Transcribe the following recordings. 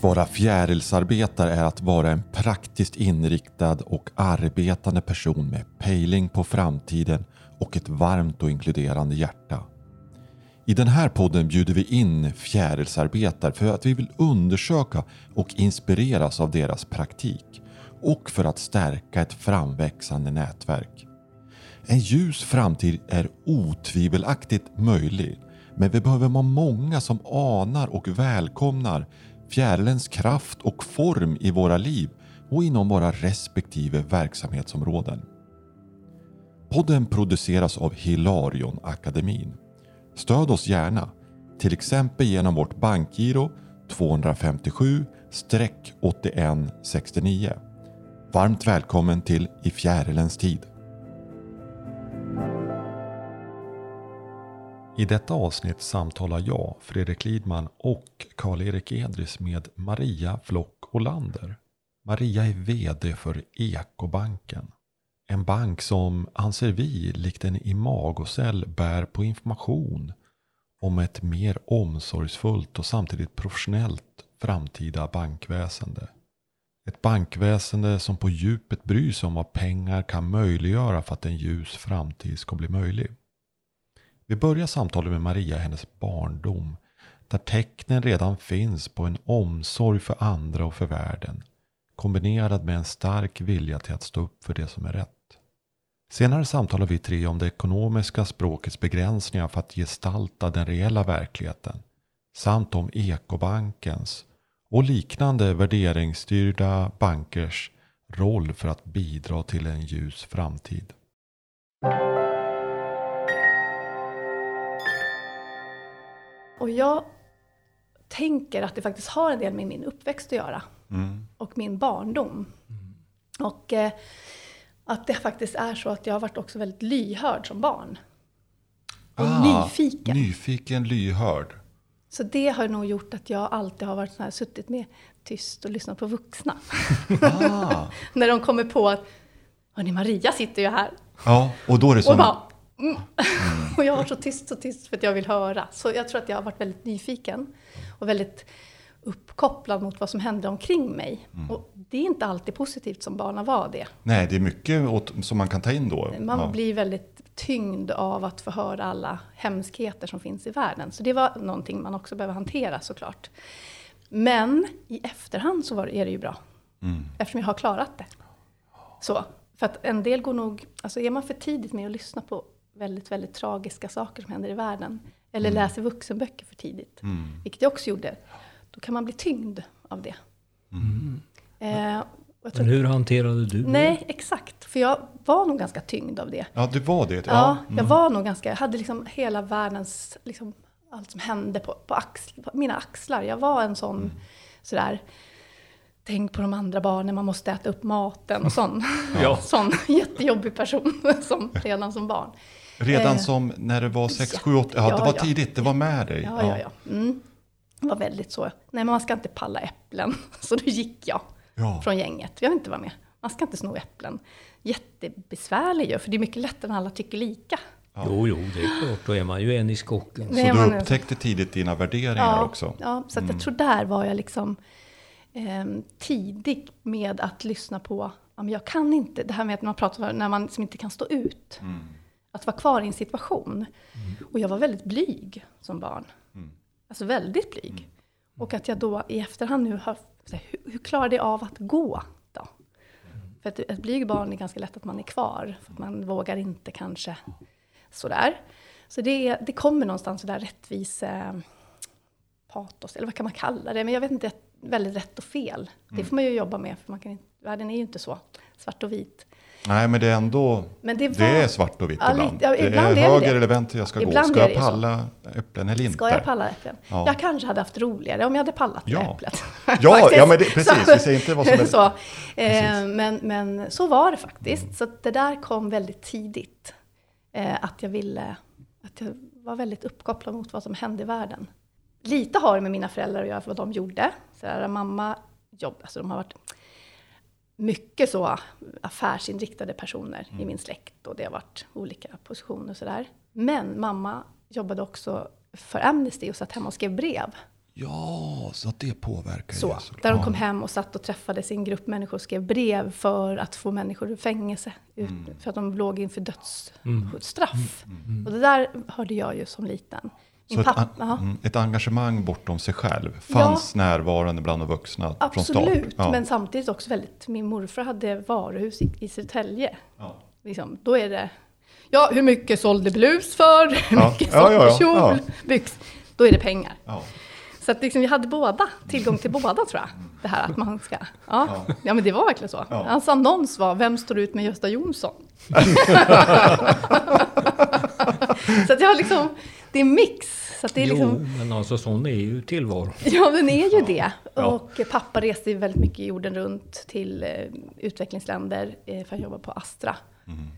Att vara fjärilsarbetare är att vara en praktiskt inriktad och arbetande person med pejling på framtiden och ett varmt och inkluderande hjärta. I den här podden bjuder vi in fjärilsarbetare för att vi vill undersöka och inspireras av deras praktik och för att stärka ett framväxande nätverk. En ljus framtid är otvivelaktigt möjlig men vi behöver vara många som anar och välkomnar fjärilens kraft och form i våra liv och inom våra respektive verksamhetsområden. Podden produceras av Hilarion Akademin. Stöd oss gärna, till exempel genom vårt bankgiro 257-8169. Varmt välkommen till I fjärilens tid. I detta avsnitt samtalar jag, Fredrik Lidman och Karl-Erik Edris med Maria Flock Olander. Maria är VD för Ekobanken. En bank som, anser vi, likt en imagocell bär på information om ett mer omsorgsfullt och samtidigt professionellt framtida bankväsende. Ett bankväsende som på djupet bryr sig om vad pengar kan möjliggöra för att en ljus framtid ska bli möjlig. Vi börjar samtalet med Maria i hennes barndom. Där tecknen redan finns på en omsorg för andra och för världen. Kombinerad med en stark vilja till att stå upp för det som är rätt. Senare samtalar vi tre om det ekonomiska språkets begränsningar för att gestalta den reella verkligheten. Samt om ekobankens och liknande värderingsstyrda bankers roll för att bidra till en ljus framtid. Och jag tänker att det faktiskt har en del med min uppväxt att göra. Mm. Och min barndom. Mm. Och eh, att det faktiskt är så att jag har varit också väldigt lyhörd som barn. Och ah, nyfiken. Nyfiken, lyhörd. Så det har nog gjort att jag alltid har varit så här, suttit med tyst och lyssnat på vuxna. Ah. När de kommer på att Hörni, Maria sitter ju här. Ja, och då är det som... Och, bara, mm. Och jag har så tyst, så tyst för att jag vill höra. Så jag tror att jag har varit väldigt nyfiken. Och väldigt uppkopplad mot vad som händer omkring mig. Mm. Och det är inte alltid positivt som barn att vara det. Nej, det är mycket som man kan ta in då. Man ja. blir väldigt tyngd av att få höra alla hemskheter som finns i världen. Så det var någonting man också behöver hantera såklart. Men i efterhand så är det ju bra. Mm. Eftersom jag har klarat det. Så, för att en del går nog, alltså är man för tidigt med att lyssna på väldigt, väldigt tragiska saker som händer i världen. Eller mm. läser vuxenböcker för tidigt. Mm. Vilket jag också gjorde. Då kan man bli tyngd av det. Mm. Eh, Men hur hanterade du det? Nej, exakt. För jag var nog ganska tyngd av det. Ja, du var det? Ja, ja jag mm. var nog ganska... Jag hade liksom hela världens... Liksom, allt som hände på, på, axl, på mina axlar. Jag var en sån mm. sådär... Tänk på de andra barnen, man måste äta upp maten och sån. ja. sån jättejobbig person som, redan som barn. Redan eh, som när du var 6, 7, 8? Ja, det var ja. tidigt, det var med dig. Ja, ja, ja. Mm. Det var väldigt så. Nej, men man ska inte palla äpplen. Så då gick jag ja. från gänget. Jag vill inte vara med. Man ska inte sno äpplen. Jättebesvärlig ju, för det är mycket lättare när alla tycker lika. Ja. Jo, jo, det är klart. Då är man ju en i skocken. Så du upptäckte tidigt dina värderingar ja, också? Ja, så mm. jag tror där var jag liksom eh, tidig med att lyssna på, ja, men jag kan inte, det här med att man pratar om när man liksom inte kan stå ut. Mm. Att vara kvar i en situation. Mm. Och jag var väldigt blyg som barn. Mm. Alltså väldigt blyg. Mm. Och att jag då i efterhand nu har, hur, hur klarade jag av att gå då? För att ett blyg barn är ganska lätt att man är kvar. För att man vågar inte kanske sådär. Så det, det kommer någonstans sådär rättvise patos, eller vad kan man kalla det? Men jag vet inte, väldigt rätt och fel. Det mm. får man ju jobba med, för man kan världen är ju inte så svart och vit. Nej, men det är ändå men det, var, det är svart och vitt ja, ibland. Ja, ibland. Det är höger eller vänster jag ska ibland gå. Ska jag palla äpplen eller inte? Ska jag palla äpplen? Ja. Jag kanske hade haft roligare om jag hade pallat ja. äpplet. Ja, ja men det, precis. Vi säger inte vad som är... så, eh, men, men så var det faktiskt. Mm. Så det där kom väldigt tidigt. Eh, att jag ville... Att jag var väldigt uppkopplad mot vad som hände i världen. Lite har det med mina föräldrar att göra, för vad de gjorde. Så där, mamma jobb, alltså de har varit mycket så affärsinriktade personer mm. i min släkt och det har varit olika positioner och sådär. Men mamma jobbade också för Amnesty och satt hemma och skrev brev. Ja, så att det påverkar så, det. Där de kom hem och satt och träffade sin grupp människor och skrev brev för att få människor ur fängelse. Ut, mm. För att de låg inför dödsstraff. Mm. Mm. Och det där hörde jag ju som liten. Så pappa, ett, an, ett, engagemang bortom sig själv fanns ja, närvarande bland de vuxna absolut, från? Absolut, ja. men samtidigt också väldigt, min morfar hade varuhus i, i Södertälje. Ja. Liksom, då är det, ja hur mycket sålde blus för? Hur mycket sålde kjol? Byx? Då är det pengar. Så att liksom, vi hade båda, tillgång till båda tror jag. Det här att man ska, ja, ja. men det var verkligen så. Hans annons var, vem står ut med Gösta Jonsson? så att jag har liksom, det är mix. Så det är jo, liksom... men alltså sån är ju tillvaron. Ja, den är ju det. Ja. Och pappa reste ju väldigt mycket jorden runt till eh, utvecklingsländer eh, för att jobba på Astra. Mm.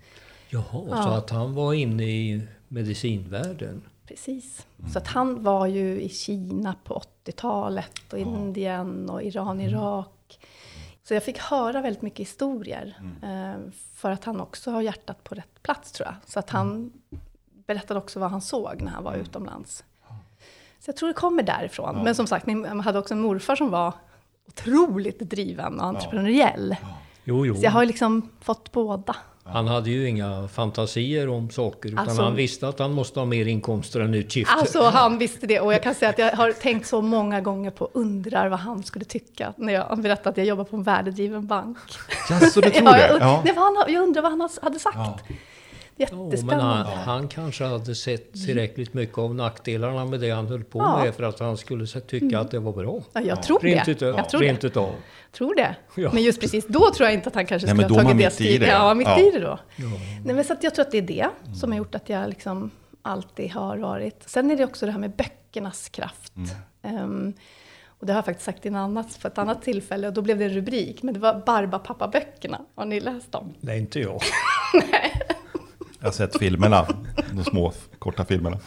Jaha, ja. så att han var inne i medicinvärlden? Precis. Mm. Så att han var ju i Kina på 80-talet och ja. Indien och Iran, mm. Irak. Så jag fick höra väldigt mycket historier. Mm. Eh, för att han också har hjärtat på rätt plats tror jag. Så att han mm. Berättade också vad han såg när han var mm. utomlands. Så jag tror det kommer därifrån. Ja. Men som sagt, jag hade också en morfar som var otroligt driven och entreprenöriell. Ja. Jo, jo. Så jag har liksom fått båda. Han hade ju inga fantasier om saker, utan alltså, han visste att han måste ha mer inkomster än utgifter. Alltså han visste det, och jag kan säga att jag har tänkt så många gånger på, undrar vad han skulle tycka, när jag berättade att jag jobbar på en värdedriven bank. Ja, så du tror det? Ja. Jag, jag undrar vad han hade sagt. Ja. Jättespännande. Oh, men han, han, kanske hade sett tillräckligt mycket av nackdelarna med det han höll på ja. med för att han skulle tycka mm. att det var bra. Ja, jag tror rent det. Utav, jag tror rent det. Utav. Tror det. Ja. Men just precis då tror jag inte att han kanske skulle ha tagit det steget. Ja, mitt ja. i det då. Ja. Nej, men så jag tror att det är det som har gjort att jag liksom alltid har varit. Sen är det också det här med böckernas kraft. Mm. Um, och det har jag faktiskt sagt i en annat, på ett annat tillfälle och då blev det en rubrik. Men det var Barbapapa-böckerna. Har ni läst dem? Nej, inte jag. Nej. Jag har sett filmerna, de små korta filmerna.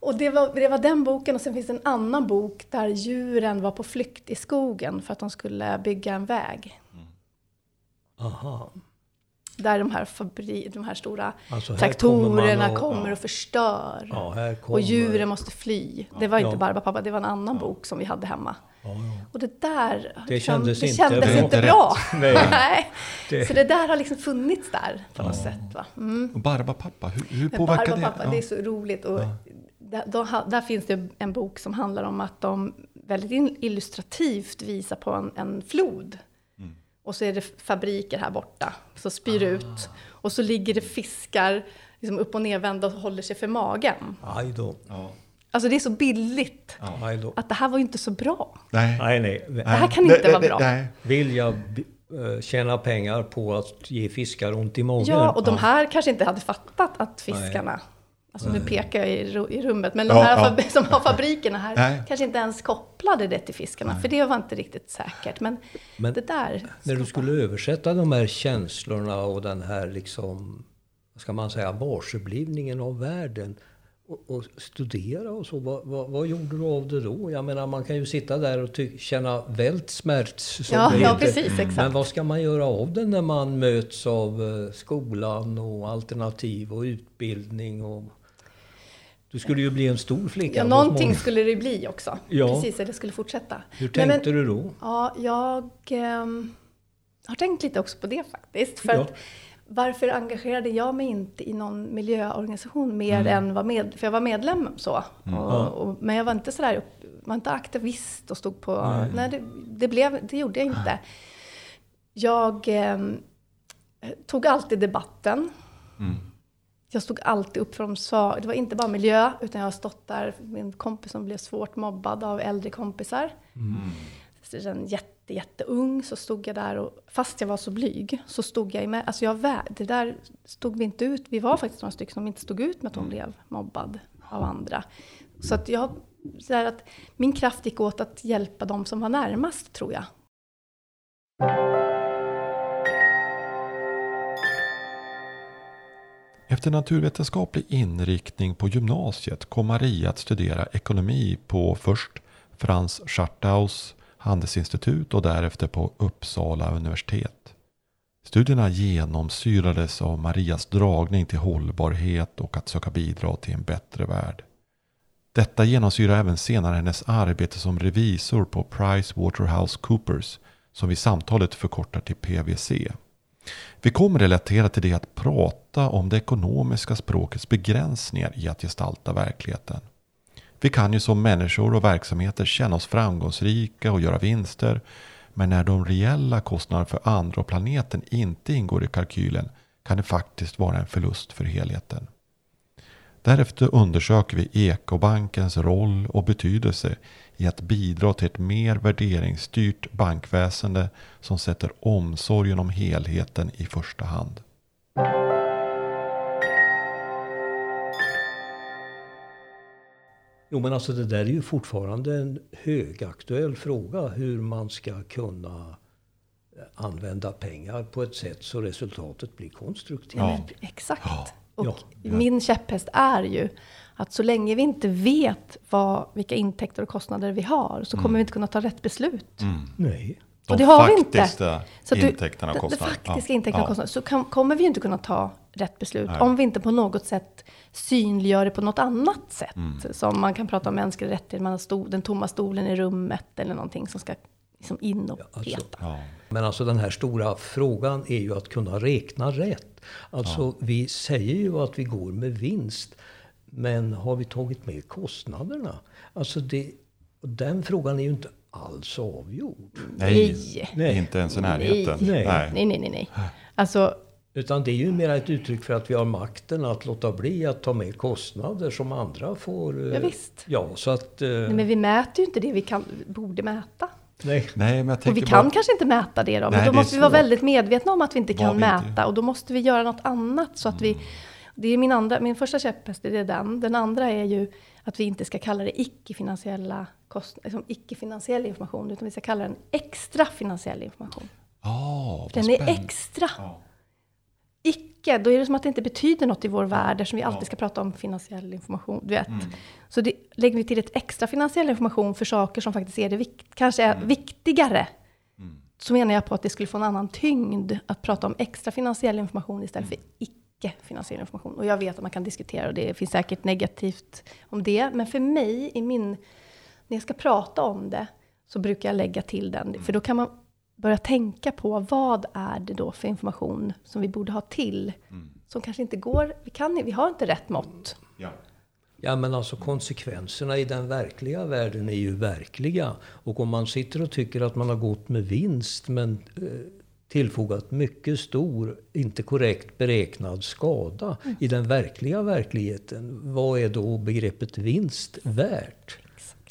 Och det var, det var den boken och sen finns det en annan bok där djuren var på flykt i skogen för att de skulle bygga en väg. Aha. Där de här, fabri, de här stora alltså här traktorerna kommer, och, kommer och förstör. Ja, och djuren måste fly. Det var inte ja. Barbapapa, det var en annan ja. bok som vi hade hemma. Ja, och det där det liksom, kändes, det inte, kändes inte, inte bra. Nej. Nej. Det. Så det där har liksom funnits där på något sätt. Va? Mm. Och Barbapapa, hur, hur påverkar det? det är så roligt. Och där, då, där, finns det en bok som handlar om att de väldigt illustrativt visar på en, en flod. Mm. Och så är det fabriker här borta, som spyr ah. ut. Och så ligger det fiskar liksom upp och nervända och håller sig för magen. Aj då. Ja. Alltså det är så billigt. Ja. Att det här var ju inte så bra. Nej, nej. nej. Det här kan inte nej, vara bra. Nej. Vill jag eh, tjäna pengar på att ge fiskar ont i magen? Ja, och de här kanske inte hade fattat att fiskarna Alltså nu pekar jag i, rummet, men de här ja. som har fabrikerna här Nej. kanske inte ens kopplade det till fiskarna, Nej. för det var inte riktigt säkert. Men, men det där... När du skulle översätta de här känslorna och den här liksom, vad ska man säga, varseblivningen av världen och, och studera och så, vad, vad, vad, gjorde du av det då? Jag menar, man kan ju sitta där och ty- känna vältsmärts, ja, ja, precis, exakt. Men vad ska man göra av det när man möts av eh, skolan och alternativ och utbildning och du skulle ju bli en stor flicka. Ja, någonting skulle det bli också. Ja. Precis, eller skulle fortsätta. Hur tänkte men, du då? Ja, jag eh, har tänkt lite också på det faktiskt. För ja. att, varför engagerade jag mig inte i någon miljöorganisation mer mm. än var med, för jag var medlem så. Mm. Och, och, men jag var inte sådär, var inte aktivist och stod på, mm. nej det, det, blev, det gjorde jag inte. Jag eh, tog alltid debatten. Mm jag stod alltid upp för de svaga. Det var inte bara miljö, utan jag har stått där, min kompis som blev svårt mobbad av äldre kompisar. Mm. Sen jätte, jätteung så stod jag där och fast jag var så blyg så stod jag med. Alltså jag, det där stod vi inte ut. Vi var faktiskt några stycken som inte stod ut med att hon mm. blev mobbad av andra. Så att jag, så att min kraft gick åt att hjälpa de som var närmast tror jag. Efter naturvetenskaplig inriktning på gymnasiet kom Maria att studera ekonomi på först Frans Scharthaus handelsinstitut och därefter på Uppsala universitet. Studierna genomsyrades av Marias dragning till hållbarhet och att söka bidra till en bättre värld. Detta genomsyrar även senare hennes arbete som revisor på Pricewaterhousecoopers, som vi samtalet förkortar till PWC. Vi kommer relatera till det att prata om det ekonomiska språkets begränsningar i att gestalta verkligheten. Vi kan ju som människor och verksamheter känna oss framgångsrika och göra vinster. Men när de reella kostnaderna för andra och planeten inte ingår i kalkylen kan det faktiskt vara en förlust för helheten. Därefter undersöker vi Ekobankens roll och betydelse i att bidra till ett mer värderingsstyrt bankväsende som sätter omsorgen om helheten i första hand. Jo men alltså det där är ju fortfarande en högaktuell fråga hur man ska kunna använda pengar på ett sätt så resultatet blir konstruktivt. Ja. Exakt. Ja. Och ja. min käpphäst är ju att så länge vi inte vet vad, vilka intäkter och kostnader vi har så kommer mm. vi inte kunna ta rätt beslut. Mm. Nej. De och det har vi inte. Så intäkterna och kostnaderna. De faktiska ja. intäkterna och kostnaderna. Så kan, kommer vi inte kunna ta rätt beslut Nej. om vi inte på något sätt synliggör det på något annat sätt. Mm. Som man kan prata om mänskliga rättigheter, man har stol, den tomma stolen i rummet eller någonting som ska liksom in och ja, alltså, peta. Ja. Men alltså den här stora frågan är ju att kunna räkna rätt. Alltså ja. vi säger ju att vi går med vinst. Men har vi tagit med kostnaderna? Alltså det, den frågan är ju inte alls avgjord. Nej, nej. inte ens i närheten. Nej. Nej. nej, nej, nej. Alltså, utan det är ju mer ett uttryck för att vi har makten att låta bli att ta med kostnader som andra får. Ja, visst. Ja, så att, eh, Nej, men vi mäter ju inte det vi kan, borde mäta. Nej. Nej, men jag och vi kan bara... kanske inte mäta det då. Men Nej, då måste vi vara väldigt medvetna om att vi inte kan vi mäta. Inte. Och då måste vi göra något annat. Så att mm. vi, det är min, andra, min första käpphäst, det är den. Den andra är ju att vi inte ska kalla det icke-finansiella liksom icke-finansiell information. Utan vi ska kalla den extra finansiell information. Oh, den är extra. Oh icke, då är det som att det inte betyder något i vår värld, eftersom vi alltid ska prata om finansiell information. Du vet. Mm. Så det, lägger vi till ett extra finansiell information för saker som faktiskt är det kanske är mm. viktigare, mm. så menar jag på att det skulle få en annan tyngd att prata om extra finansiell information istället för mm. icke finansiell information. Och jag vet att man kan diskutera och det finns säkert negativt om det. Men för mig, i min, när jag ska prata om det, så brukar jag lägga till den. För då kan man börja tänka på vad är det då för information som vi borde ha till? Mm. Som kanske inte går, vi, kan, vi har inte rätt mått. Ja. Ja men alltså konsekvenserna i den verkliga världen är ju verkliga. Och om man sitter och tycker att man har gått med vinst men eh, tillfogat mycket stor, inte korrekt beräknad skada mm. i den verkliga verkligheten. Vad är då begreppet vinst värt?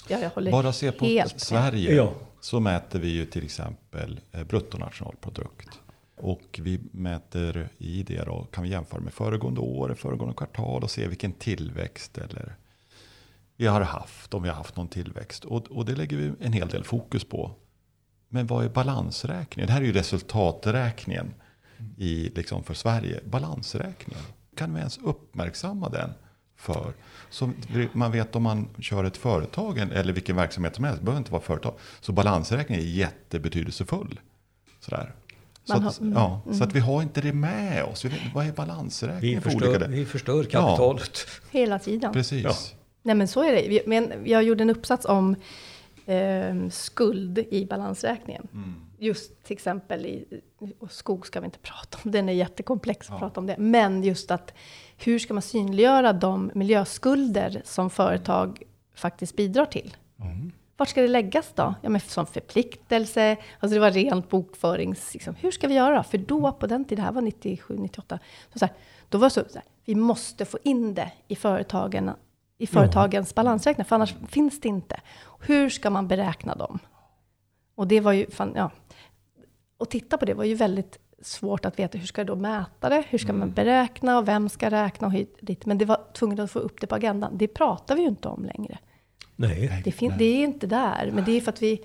Ja, Bara se på Sverige. Ja så mäter vi ju till exempel eh, bruttonationalprodukt. Och vi mäter i det då, kan vi jämföra med föregående år, föregående kvartal och se vilken tillväxt eller vi har haft, om vi har haft någon tillväxt. Och, och det lägger vi en hel del fokus på. Men vad är balansräkningen? Det här är ju resultaträkningen i, liksom för Sverige. Balansräkningen. Kan vi ens uppmärksamma den? För. Så man vet om man kör ett företag eller vilken verksamhet som helst, det behöver inte vara företag. Så balansräkningen är jättebetydelsefull. Sådär. Så att, har, ja, mm. så att vi har inte det med oss. Vad är balansräkningen? Vi förstör, vi förstör kapitalet. Ja. Hela tiden. Precis. Ja. Nej men så är det. Men jag gjorde en uppsats om eh, skuld i balansräkningen. Mm. Just till exempel i och skog ska vi inte prata om, den är jättekomplex att ja. prata om det. Men just att hur ska man synliggöra de miljöskulder som företag faktiskt bidrar till? Mm. Vart ska det läggas då? Ja, men som förpliktelse, alltså det var rent bokförings... Liksom. Hur ska vi göra? För då, på den tiden, det här var 97, 98, så, så här, då var det så, så här, vi måste få in det i företagen i företagens mm. balansräkningar, för annars finns det inte. Hur ska man beräkna dem? Och det var ju, fan, ja. Och titta på det var ju väldigt svårt att veta hur ska jag då mäta det? Hur ska mm. man beräkna och vem ska räkna och hit dit? Men det var tvungen att få upp det på agendan. Det pratar vi ju inte om längre. Nej. Det, fin- nej. det är inte där. Men det är för att vi...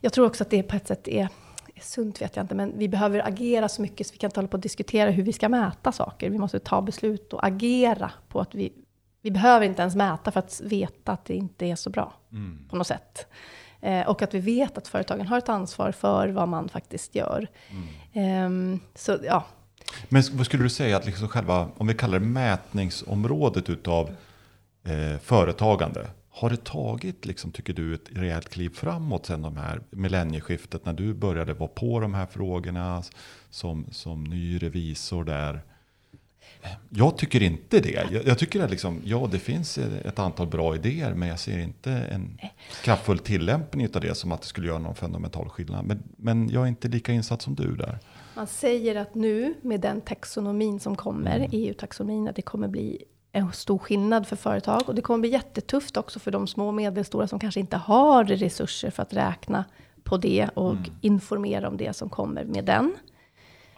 Jag tror också att det på ett sätt är, är sunt, vet jag inte. Men vi behöver agera så mycket så vi kan inte hålla på och diskutera hur vi ska mäta saker. Vi måste ta beslut och agera på att vi... Vi behöver inte ens mäta för att veta att det inte är så bra. Mm. På något sätt. Eh, och att vi vet att företagen har ett ansvar för vad man faktiskt gör. Um, så ja. Men vad skulle du säga att liksom själva, om vi kallar det mätningsområdet utav eh, företagande. Har det tagit, liksom, tycker du, ett rejält kliv framåt sen de här millennieskiftet när du började vara på de här frågorna som, som ny revisor där? Jag tycker inte det. Jag, jag tycker att liksom, ja, det finns ett antal bra idéer, men jag ser inte en kraftfull tillämpning av det som att det skulle göra någon fundamental skillnad. Men, men jag är inte lika insatt som du där. Man säger att nu med den taxonomin som kommer, mm. EU-taxonomin, att det kommer bli en stor skillnad för företag. Och det kommer bli jättetufft också för de små och medelstora som kanske inte har resurser för att räkna på det och mm. informera om det som kommer med den.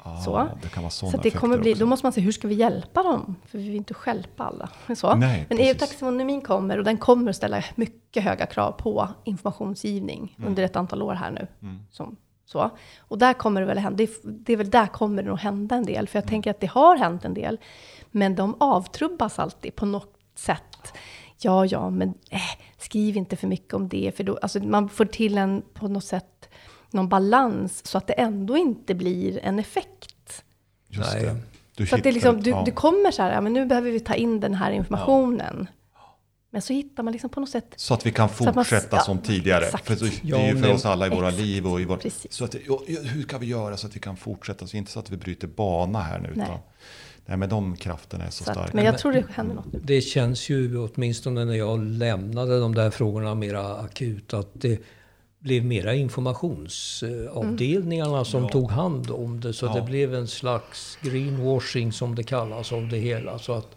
Ah, så det så det kommer bli, Då måste man se, hur ska vi hjälpa dem? För vi vill inte stjälpa alla. Så. Nej, Men EU-taxonomin kommer och den kommer att ställa mycket höga krav på informationsgivning mm. under ett antal år här nu. Mm. Som, så. Och där kommer det väl hända, det, det är väl där kommer det nog hända en del. För jag mm. tänker att det har hänt en del. Men de avtrubbas alltid på något sätt. Ja, ja, men äh, skriv inte för mycket om det. För då, alltså man får till en, på något sätt, någon balans så att det ändå inte blir en effekt. Just Nej. det. Du så att det, liksom, du, ja. du kommer så här, ja, men nu behöver vi ta in den här informationen. Ja. Men så hittar man liksom på något sätt... Så att vi kan fortsätta man, som ja, tidigare. Exakt. För det är ju för oss alla i våra exakt. liv. Och i vår, så att, hur kan vi göra så att vi kan fortsätta? Så inte så att vi bryter bana här nu. Utan, nej, men de krafterna är så, så starka. Men jag tror det händer något. Det känns ju, åtminstone när jag lämnade de där frågorna mera akut, att det blev mera informationsavdelningarna mm. som ja. tog hand om det. Så ja. det blev en slags greenwashing som det kallas av det hela. Så att,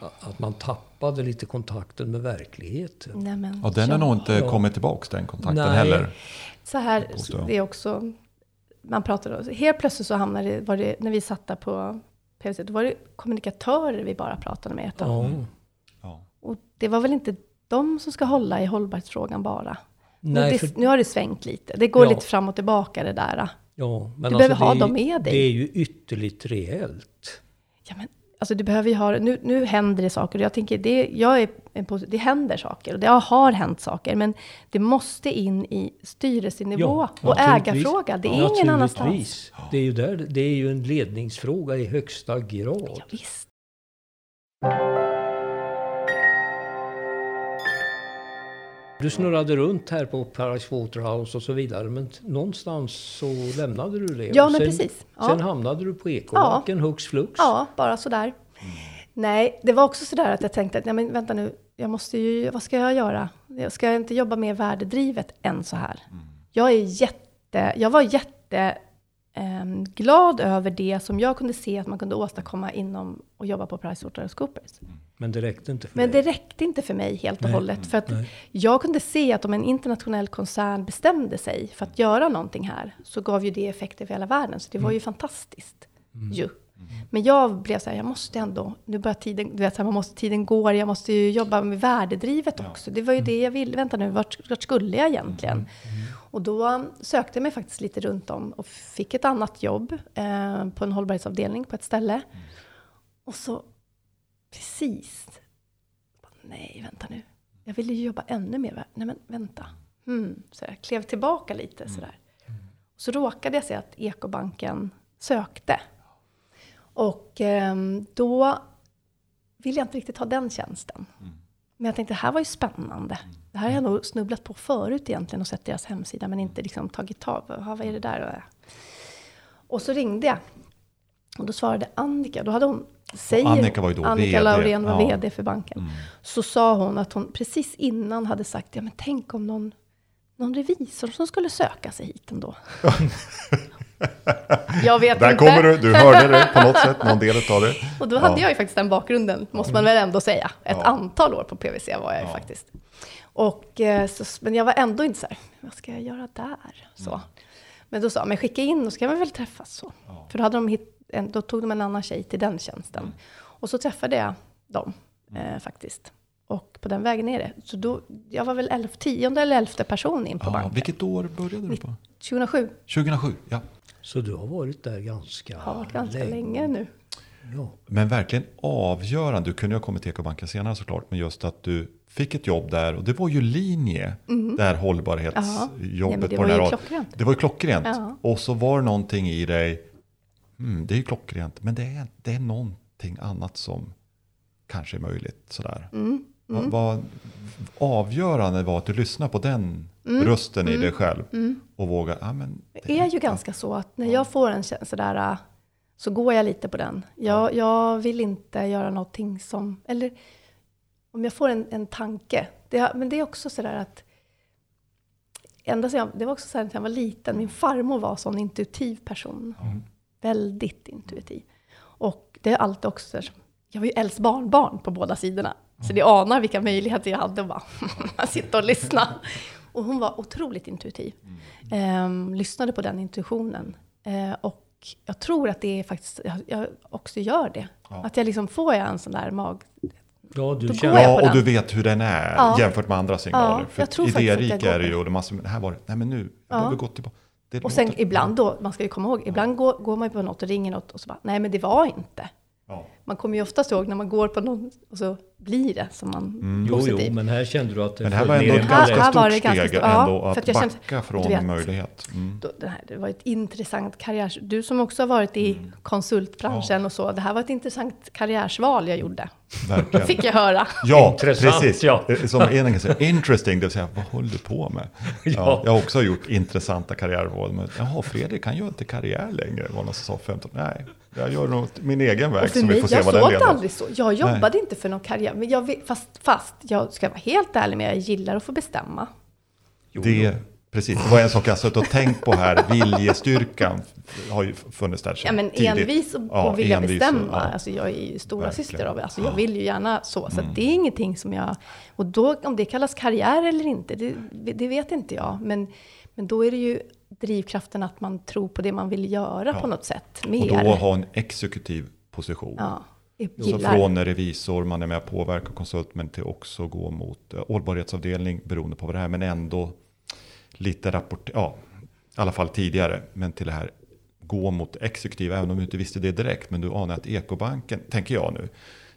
att man tappade lite kontakten med verkligheten. Nej, men, och den har ja, nog inte kommit tillbaka den kontakten Nej. heller. Så här, det är också, man pratade, helt plötsligt så hamnade det, var det, när vi satt där på PVC, då var det kommunikatörer vi bara pratade med. Mm. Och det var väl inte de som ska hålla i hållbarhetsfrågan bara. Nej, nu, det, nu har det svängt lite. Det går ja. lite fram och tillbaka det där. Ja, men du alltså behöver ha dem med dig. Det är ju ytterligt reellt. Ja, men alltså du behöver ju ha nu, nu händer det saker. Jag tänker, det, jag är det händer saker. Och det har hänt saker. Men det måste in i styrelsenivå ja, och ägarfråga. Det är ingen annanstans. Det är, ju där, det är ju en ledningsfråga i högsta grad. Ja, visst. Du snurrade runt här på Paradise Waterhouse och så vidare. Men någonstans så lämnade du det. Ja, men sen, precis. Ja. Sen hamnade du på Ekobanken ja. hux flux. Ja, bara sådär. Mm. Nej, det var också sådär att jag tänkte att, nej men vänta nu, jag måste ju, vad ska jag göra? Ska jag inte jobba mer värdedrivet än så här? Mm. Jag är jätte, jag var jätte eh, glad över det som jag kunde se att man kunde åstadkomma inom och jobba på PricewaterhouseCoopers. Mm. Men det räckte inte för Men dig? det räckte inte för mig helt och nej, hållet. För att nej. jag kunde se att om en internationell koncern bestämde sig för att göra någonting här, så gav ju det effekter för hela världen. Så det mm. var ju fantastiskt. Mm. Ju. Men jag blev så här, jag måste ändå, nu börjar tiden, du vet, så här, man måste, tiden går, jag måste ju jobba med värdedrivet också. Det var ju mm. det jag ville. Vänta nu, vart, vart skulle jag egentligen? Mm. Och då sökte jag mig faktiskt lite runt om och fick ett annat jobb eh, på en hållbarhetsavdelning på ett ställe. Och så precis, nej vänta nu, jag ville ju jobba ännu mer. Nej men vänta, hmm. så jag klev tillbaka lite mm. sådär. Så råkade jag se att Ekobanken sökte. Och eh, då ville jag inte riktigt ha den tjänsten. Mm. Men jag tänkte, det här var ju spännande. Det här har jag nog snubblat på förut egentligen och sett deras hemsida, men inte liksom tagit tag. Vad är det där? Och så ringde jag. Och då svarade Annika. Då hade hon, säger, Annika var ju då Annika VD. Laurén var ja. VD för banken. Mm. Så sa hon att hon precis innan hade sagt, ja men tänk om någon, någon revisor som skulle söka sig hit ändå. Jag vet Där inte. kommer du, du hörde det på något sätt, någon del av det. Och då hade ja. jag ju faktiskt den bakgrunden, måste man väl ändå säga. Ett ja. antal år på PVC var jag ju faktiskt. Och, eh, så, men jag var ändå inte så här, vad ska jag göra där? Så. Mm. Men då sa men skicka in och så kan vi väl träffas. Så. Ja. För då, hade de hit, då tog de en annan tjej till den tjänsten. Mm. Och så träffade jag dem mm. eh, faktiskt. Och på den vägen är det. Så då, jag var väl elf, tionde eller elfte person in på ja, banken. Vilket år började du på? 2007. 2007, ja. Så du har varit där ganska länge? Ja, ganska länge, länge nu. Ja. Men verkligen avgörande, du kunde ju ha kommit till Ekobanken senare såklart, men just att du fick ett jobb där och det var ju linje, mm. det här hållbarhetsjobbet. Ja, på den här klockrent. Det var ju klockrent. Ja. Och så var det någonting i dig, mm, det är ju klockrent, men det är, det är någonting annat som kanske är möjligt. Sådär. Mm. Vad, vad avgörande var att du lyssnade på den rösten i dig själv och våga, ja men Det är ju ganska så att när jag får en känsla där äh, så går jag lite på den. Jag, jag vill inte göra någonting som, eller om jag får en, en tanke. Det, men det är också sådär att, ända jag, det var också så här när jag var liten, min farmor var en sån intuitiv person. Väldigt intuitiv. Och det är alltid också jag var ju äldst barnbarn på båda sidorna. Så det anar vilka möjligheter jag hade att bara sitta och lyssna. Och hon var otroligt intuitiv. Ehm, lyssnade på den intuitionen. Eh, och jag tror att det är faktiskt, jag, jag också gör det. Att jag liksom får jag en sån där mag... Ja, du Då känner... går jag Ja, på och den. du vet hur den är Ja. jämfört med andra signaler. Ja, För jag tror faktiskt att jag idérika går är det ju, och det massor, men det här var det, nej men nu, jag behöver gå tillbaka. Det Och sen låter- ibland då, man ska ju komma ihåg, ibland går, går man ju på något och ringer något och så bara, nej men det var inte. Ja. Man kommer ju oftast ihåg när man går på något och så blir det som man Jo, positiv. jo, men här kände du att det Men det här var ändå ett Här- ganska här var stort det ganska steg stort. Ja, ändå för att, att jag kände- backa från vet. möjlighet. Mm. Då, det, här, det var ett intressant karriär. Du som också har varit i Mm. konsultbranschen och så. Det här var ett intressant karriärsval jag gjorde. Verkligen. Fick jag höra. Ja, Intressant, precis. ja. Eh, Som en kan säga, interesting, det vill säga, vad håller du på med? Ja. Ja. jag har också gjort intressanta karriärval. Men, Jaha, Fredrik, han gör inte karriär längre, var någon som sa 15. Nej, jag gör nog min egen väg, så vi får se jag vad den såg leder. aldrig så. Jag jobbade inte för någon karriär. Men jag, fast, fast jag ska vara helt ärlig med, jag gillar att få bestämma. Det, precis, det var en sak jag suttit och tänkt på här. Viljestyrkan har ju funnits där Ja, men tidigt. envis och, Ja, och vilja envis och- bestämma. ja. Alltså jag är ju stora Verkligen. syster av alltså Jag vill ju gärna så. Så att det är ingenting som jag... Och då, om det kallas karriär eller inte, det, det vet inte jag. Men, men då är det ju drivkraften att man tror på det man vill göra på något sätt. Och Mer. då ha en exekutiv position. ja, Så från revisor, man är med och påverkar konsult, men till också gå mot eh, hållbarhetsavdelning beroende på vad det är, men ändå lite rapport, ja, i alla fall tidigare, men till det här gå mot exekutiv, även om du inte visste det direkt, men du anar att ekobanken, tänker jag nu,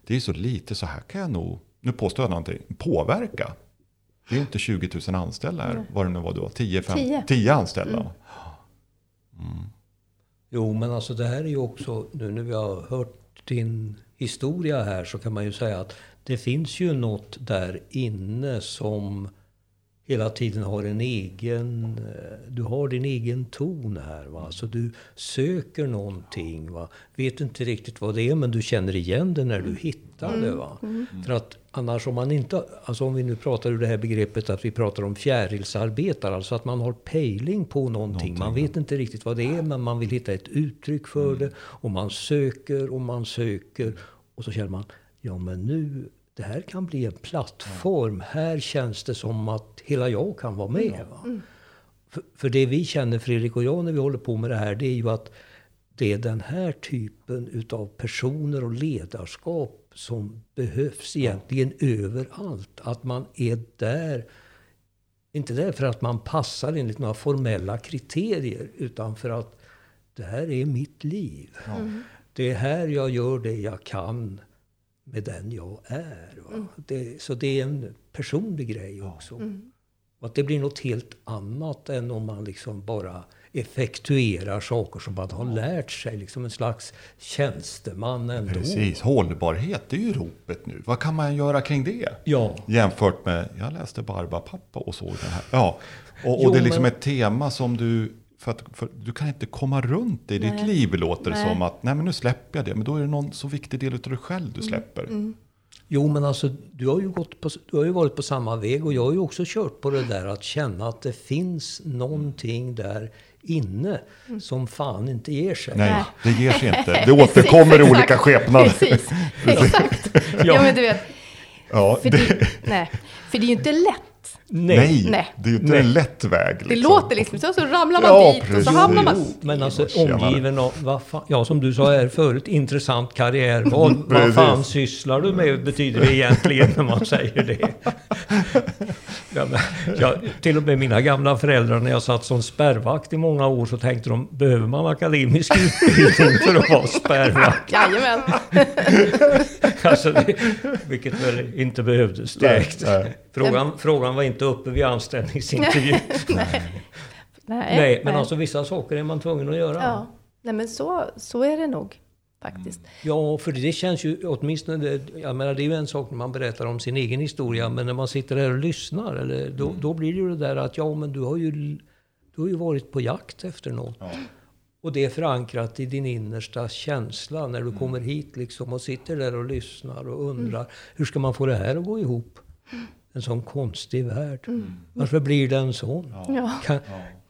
det är så lite, så här kan jag nog, nu påstår jag någonting, påverka. Det är inte 20 000 anställda här, vad det nu var då, 10, 5, 10. 10. anställda. Jo, men alltså det här är ju också, nu när vi har hört din historia här så kan man ju säga att det finns ju något där inne som hela tiden har en egen, eh, du har din egen ton här. Va? Så du söker någonting. Va? Vet inte riktigt vad det är men du känner igen det när du hittar det. Va? För att annars om man inte, alltså om vi nu pratar ur det här begreppet att vi pratar om fjärilsarbetare, alltså att man har pejling på någonting. Man vet inte riktigt vad det är men man vill hitta ett uttryck för det. Och man söker och man söker. Och så känner man, ja men nu, det här kan bli en plattform. Här känns det som att hela jag kan vara med. Va? För, för det vi känner, Fredrik och jag, när vi håller på med det här, det är ju att det är den här typen utav personer och ledarskap som behövs egentligen överallt. Att man är där, inte där för att man passar enligt några formella kriterier, utan för att det här är mitt liv. Det är här jag gör det jag kan med den jag är. Va? Det, så det är en personlig grej också. Och att det blir något helt annat än om man liksom bara effektuerar saker som man har lärt sig. Liksom en slags tjänsteman ändå. Precis, hållbarhet, det är ju ropet nu. Vad kan man göra kring det? Ja. Jämfört med, jag läste Barbapapa och såg den här. Ja, och, och Jo, det är liksom men- ett tema som du, för att, för, du kan inte komma runt det i ditt liv låter det som att, nej men nu släpper jag det. Men då är det någon så viktig del av dig själv Mm. du släpper. Jo, men alltså du har, ju gått på, du har ju varit på samma väg och jag har ju också kört på det där att känna att det finns någonting där inne som fan inte ger sig. Nej, det ger sig inte. Det återkommer i olika skepnader. Precis, exakt. ja. men du vet, Ja, för det, det, nej, för det är ju inte lätt. nej, Nej. det är ju inte Nej. en lätt väg. Det låter liksom så, så ramlar man Ja, dit och precis. så hamnar man... Jo, men alltså omgiven av, vad fan, ja som du sa här förut, intressant karriär. Vad, vad fan sysslar du med betyder det egentligen när man säger det. Ja, men, jag, till och med mina gamla föräldrar när jag satt som spärrvakt i många år så tänkte de, behöver man akademisk utbildning för att vara spärrvakt? Jajamän. Alltså, det, vilket väl inte behövdes direkt. Nej, nej. Frågan, frågan var inte uppe vid anställningsintervju. nej. Nej, men alltså vissa saker är man tvungen att göra. Ja, nej men så, så är det nog faktiskt. Ja, för det känns ju åtminstone... Jag menar, det är ju en sak när man berättar om sin egen historia, men när man sitter där och lyssnar, eller, då, Mm. då blir det ju det där att ja, men du har ju, du har ju varit på jakt efter något. Ja. Och det är förankrat i din innersta känsla när du Mm. kommer hit liksom och sitter där och lyssnar och undrar hur ska man få det här att gå ihop? En sån konstig värld. Varför blir den sån? Ja. Kan,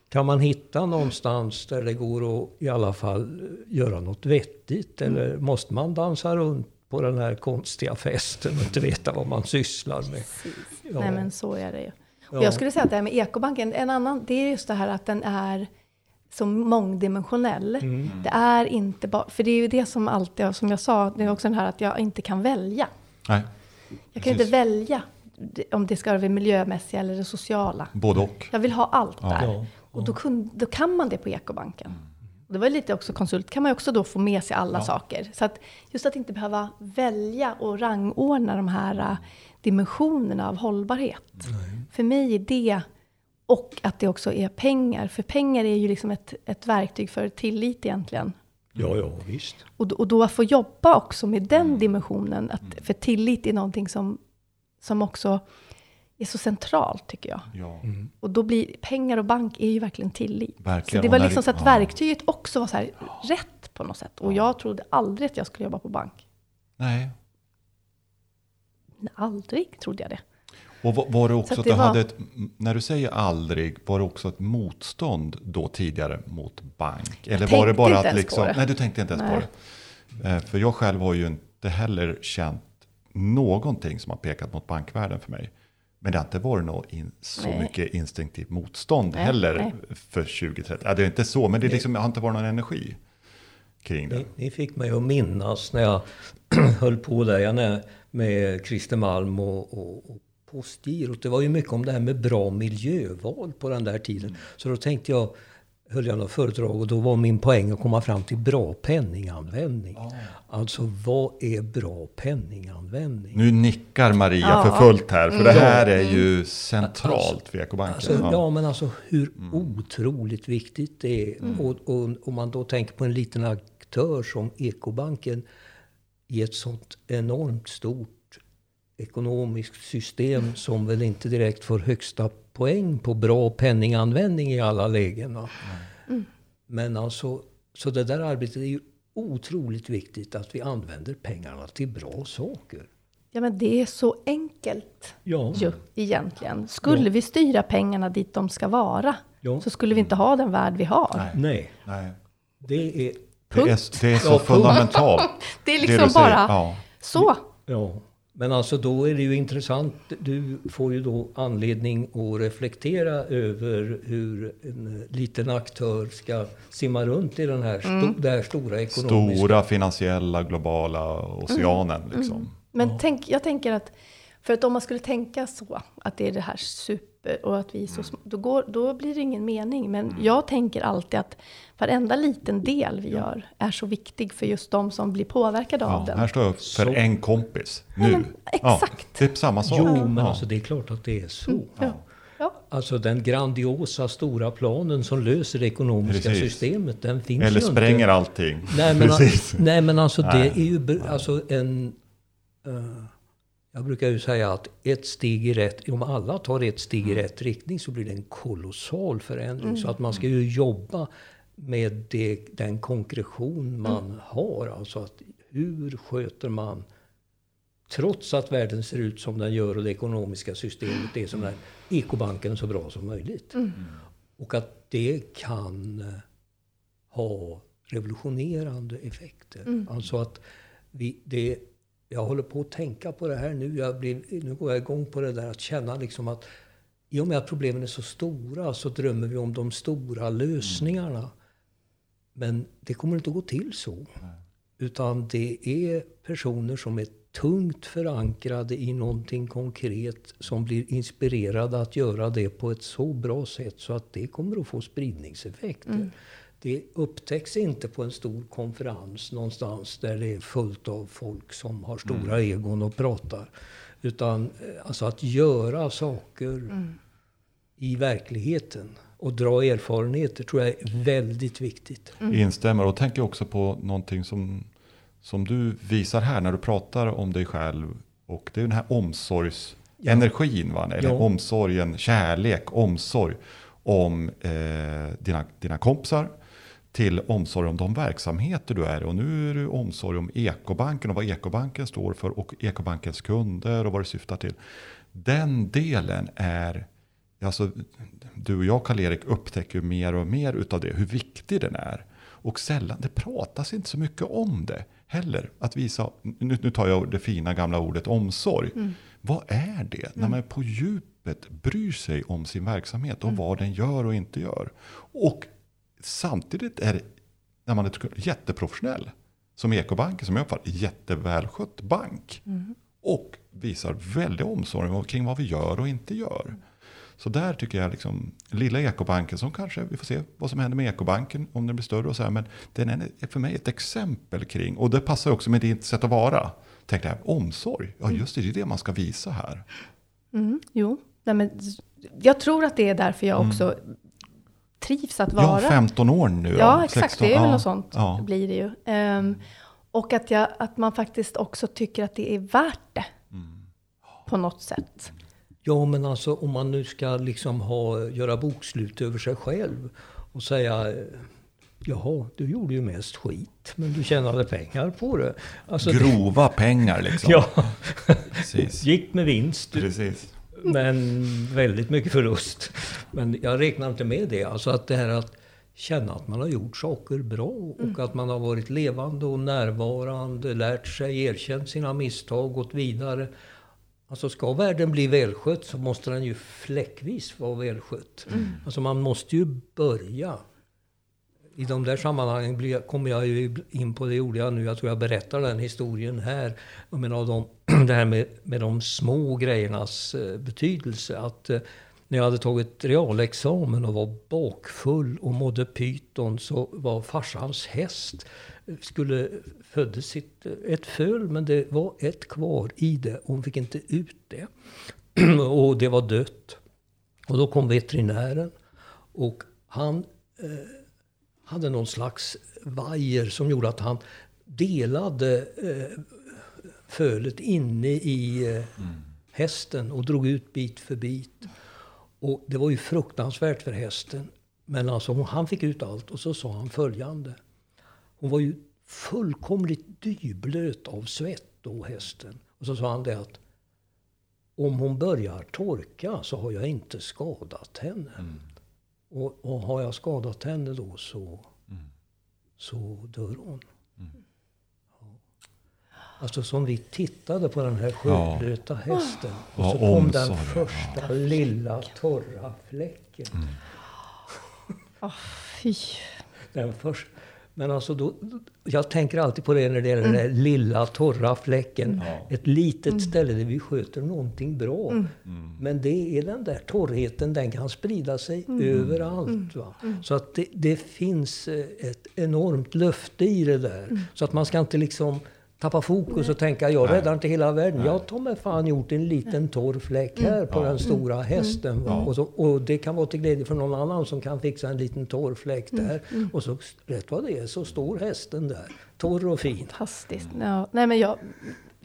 kan man hitta någonstans där det går att i alla fall göra något vettigt? Eller måste man dansa runt på den här konstiga festen och inte veta vad man sysslar med? Ja. Nej men så är det ju. Och Ja. jag skulle säga att det här med ekobanken, en annan, det är just det här att den är så mångdimensionell. Mm. Det är inte bara, för det är ju det som alltid, som jag sa, det är också den här att jag inte kan välja. Nej, Jag kan Precis. inte välja om det ska vara det miljömässiga eller det sociala. både och. Jag vill ha allt Ja. där. Ja, Och då, kun, då kan man det på ekobanken. Mm. Och det var lite också konsult, kan man också då få med sig alla saker. Så att just att inte behöva välja och rangordna de här äh, dimensionerna av hållbarhet. För mig är det, och att det också är pengar. För pengar är ju liksom ett, ett verktyg för tillit egentligen. ja, ja, visst. Och, då- och då att få jobba också med den dimensionen. Att, för tillit är någonting som, som också är så centralt tycker jag. Ja, Och då blir pengar och bank är ju verkligen tillit. verkligen. Så det var liksom så att ja. verktyget också var så här rätt på något sätt. Och jag trodde aldrig att jag skulle jobba på bank. Nej. Aldrig trodde jag det. Och var, var det också Så att att du var- hade ett, när du säger aldrig, var det också ett motstånd då tidigare mot bank? Eller var tänkte det bara att liksom, på det. nej du tänkte inte ens på Nej. det. Eh, För jag själv har ju inte heller känt någonting som har pekat mot bankvärlden för mig. Men det har inte varit något in, så Nej. mycket instinktivt motstånd Nej, heller nej. för 2030. Ja, det är inte så, men det liksom, har inte varit någon energi kring det. Ni, ni fick mig att minnas när jag höll på där med Christer Malm och, och, och Postgirot. Det var ju mycket om det här med bra miljöval på den där tiden. Så då tänkte jag, höll jag något föredrag och då var min poäng att komma fram till bra penninganvändning. Alltså vad är bra penninganvändning? Nu nickar Maria Ja. för fullt här, för det här är ju centralt för ekobanken. Alltså, Ja. ja, men alltså hur otroligt viktigt det är. Mm. Och, och om man då tänker på en liten aktör som Ekobanken i ett sånt enormt stort ekonomiskt system som väl inte direkt får högsta poäng på bra penninganvändning i alla lägen. Va? Mm. Men alltså, så det där arbetet är ju otroligt viktigt att vi använder pengarna till bra saker. Ja, men det är så enkelt Ja, ju egentligen. Skulle vi styra pengarna dit de ska vara, Ja. så skulle vi inte ha den värld vi har. Nej. nej, Nej. det är Det är, Punkt. det är så Ja, punkt. fundamentalt. Det är det liksom säger. bara Ja. så. Ja, men alltså då är det ju intressant. Du får ju då anledning att reflektera över hur en liten aktör ska simma runt i den här, sto- det här stora ekonomiska... Stora finansiella globala oceanen. Liksom. Men tänk, jag tänker att, för att om man skulle tänka så, att det är det här super och att vi är så små, då, går, då blir det ingen mening. Men jag tänker alltid att varenda liten del vi gör är så viktig för just de som blir påverkade av Ja, den. här står jag upp för Så. en kompis. Nu. men exakt. Ja, typ samma sak. Jo, men ja. alltså det är klart att det är så. Ja. Ja. Alltså den grandiosa stora planen som löser det ekonomiska Precis. systemet, den finns Eller ju spränger inte. allting. Nej men, nej, men alltså Nej. det är ju alltså en... eh, jag brukar ju säga att ett steg i rätt, om alla tar ett steg i rätt riktning så blir det en kolossal förändring. Så att man ska ju jobba med det, den konkretion man har. Alltså att hur sköter man, trots att världen ser ut som den gör och det ekonomiska systemet är som den ekobanken så bra som möjligt. Och att det kan eh, ha revolutionerande effekter. Alltså att vi, det, jag håller på att tänka på det här nu. Jag blir, nu går jag igång på det där att känna liksom att i och med att problemen är så stora så drömmer vi om de stora lösningarna. Men det kommer inte att gå till så. Utan det är personer som är tungt förankrade i någonting konkret som blir inspirerade att göra det på ett så bra sätt så att det kommer att få spridningseffekter. Det upptäcks inte på en stor konferens någonstans där det är fullt av folk som har stora egon och pratar. Utan eh, alltså att göra saker i verkligheten och dra erfarenheter tror jag är väldigt viktigt. Instämmer och tänker också på någonting som, som du visar här när du pratar om dig själv. Och det är den här omsorgsenergin, va? eller Ja. omsorgen, kärlek, omsorg om eh, dina, dina kompisar. Till omsorg om de verksamheter du är. Och nu är det omsorg om Ekobanken och vad Ekobanken står för. Och Ekobankens kunder och vad det syftar till. Den delen är, alltså du och jag Karl-Erik upptäcker mer och mer utav det. Hur viktig den är. Och sällan, det pratas inte så mycket om det heller. Att visa, nu, nu tar jag det fina gamla ordet omsorg. Vad är det? När man på djupet bryr sig om sin verksamhet och vad den gör och inte gör. Och samtidigt är när man är jätteprofessionell, som Ekobanken, som jag uppfattar jättevälskött bank. Och visar väldig omsorg kring vad vi gör och inte gör. Så där tycker jag liksom, lilla Ekobanken som kanske, vi får se vad som händer med Ekobanken om den blir större och så här. Men den är för mig ett exempel kring, och det passar också med ditt sätt att vara. Tänkte jag, omsorg, ja just det, det är det man ska visa här. Mm, jo, Nej, men jag tror att det är därför jag också trivs att vara. Ja, 15 år nu då, Ja, exakt. 16, det är väl ja, något sånt Ja. blir det ju. Ehm, och att, jag, att man faktiskt också tycker att det är värt det. På något sätt. Ja, men alltså om man nu ska liksom ha, göra bokslut över sig själv och säga Jaha, du gjorde ju mest skit, men du tjänade pengar på det. Alltså, det- Grova pengar liksom. Ja, Precis. gick med vinst, Precis. Men väldigt mycket förlust. Men jag räknar inte med det. Alltså att det här att känna att man har gjort saker bra och att man har varit levande och närvarande, lärt sig, erkänt sina misstag, gått vidare. Alltså ska världen bli välskött så måste den ju fläckvis vara välskött. Alltså man måste ju börja. I de där sammanhangen blir, kommer jag ju in på, det gjorde jag nu, jag tror jag berättar den historien här. Jag menar, de, det här med, med de små grejernas eh, betydelse. Att eh, när jag hade tagit realexamen och var bakfull och mådde pyton så var farsans häst eh, skulle födde sitt, ett föl men det var ett kvar i det och hon fick inte ut det. och det var dött. Och då kom veterinären och han eh, hade någon slags vajer som gjorde att han delade eh, fölet inne i eh, hästen och drog ut bit för bit. Och det var ju fruktansvärt för hästen. Men alltså hon- han fick ut allt och så sa han följande. Hon var ju fullkomligt dyblöt av svett då, hästen. Och så sa han det att om hon börjar torka så har jag inte skadat henne. Och, och har jag skadat henne då så, så dör hon. Ja. Alltså som vi tittade på den här sköldblöta hästen. Och så kom den första lilla torra fläcken. Fy. Den först, men alltså då, jag tänker alltid på det när det gäller den där lilla torra fläcken. Ett litet ställe där vi sköter någonting bra. Men det är den där torrheten, den kan sprida sig överallt. Va? Så att det, det finns eh, ett enormt löfte i det där. Så att man ska inte liksom tappa fokus och tänka jag räddar inte hela världen. Jag har med fan gjort en liten torr fläck här på den stora hästen. Va? Och, så, och det kan vara till glädje för någon annan som kan fixa en liten torr fläck där. Och så rätt vad det är så står hästen där. Torr och fin. Fantastiskt. Ja, nej men jag,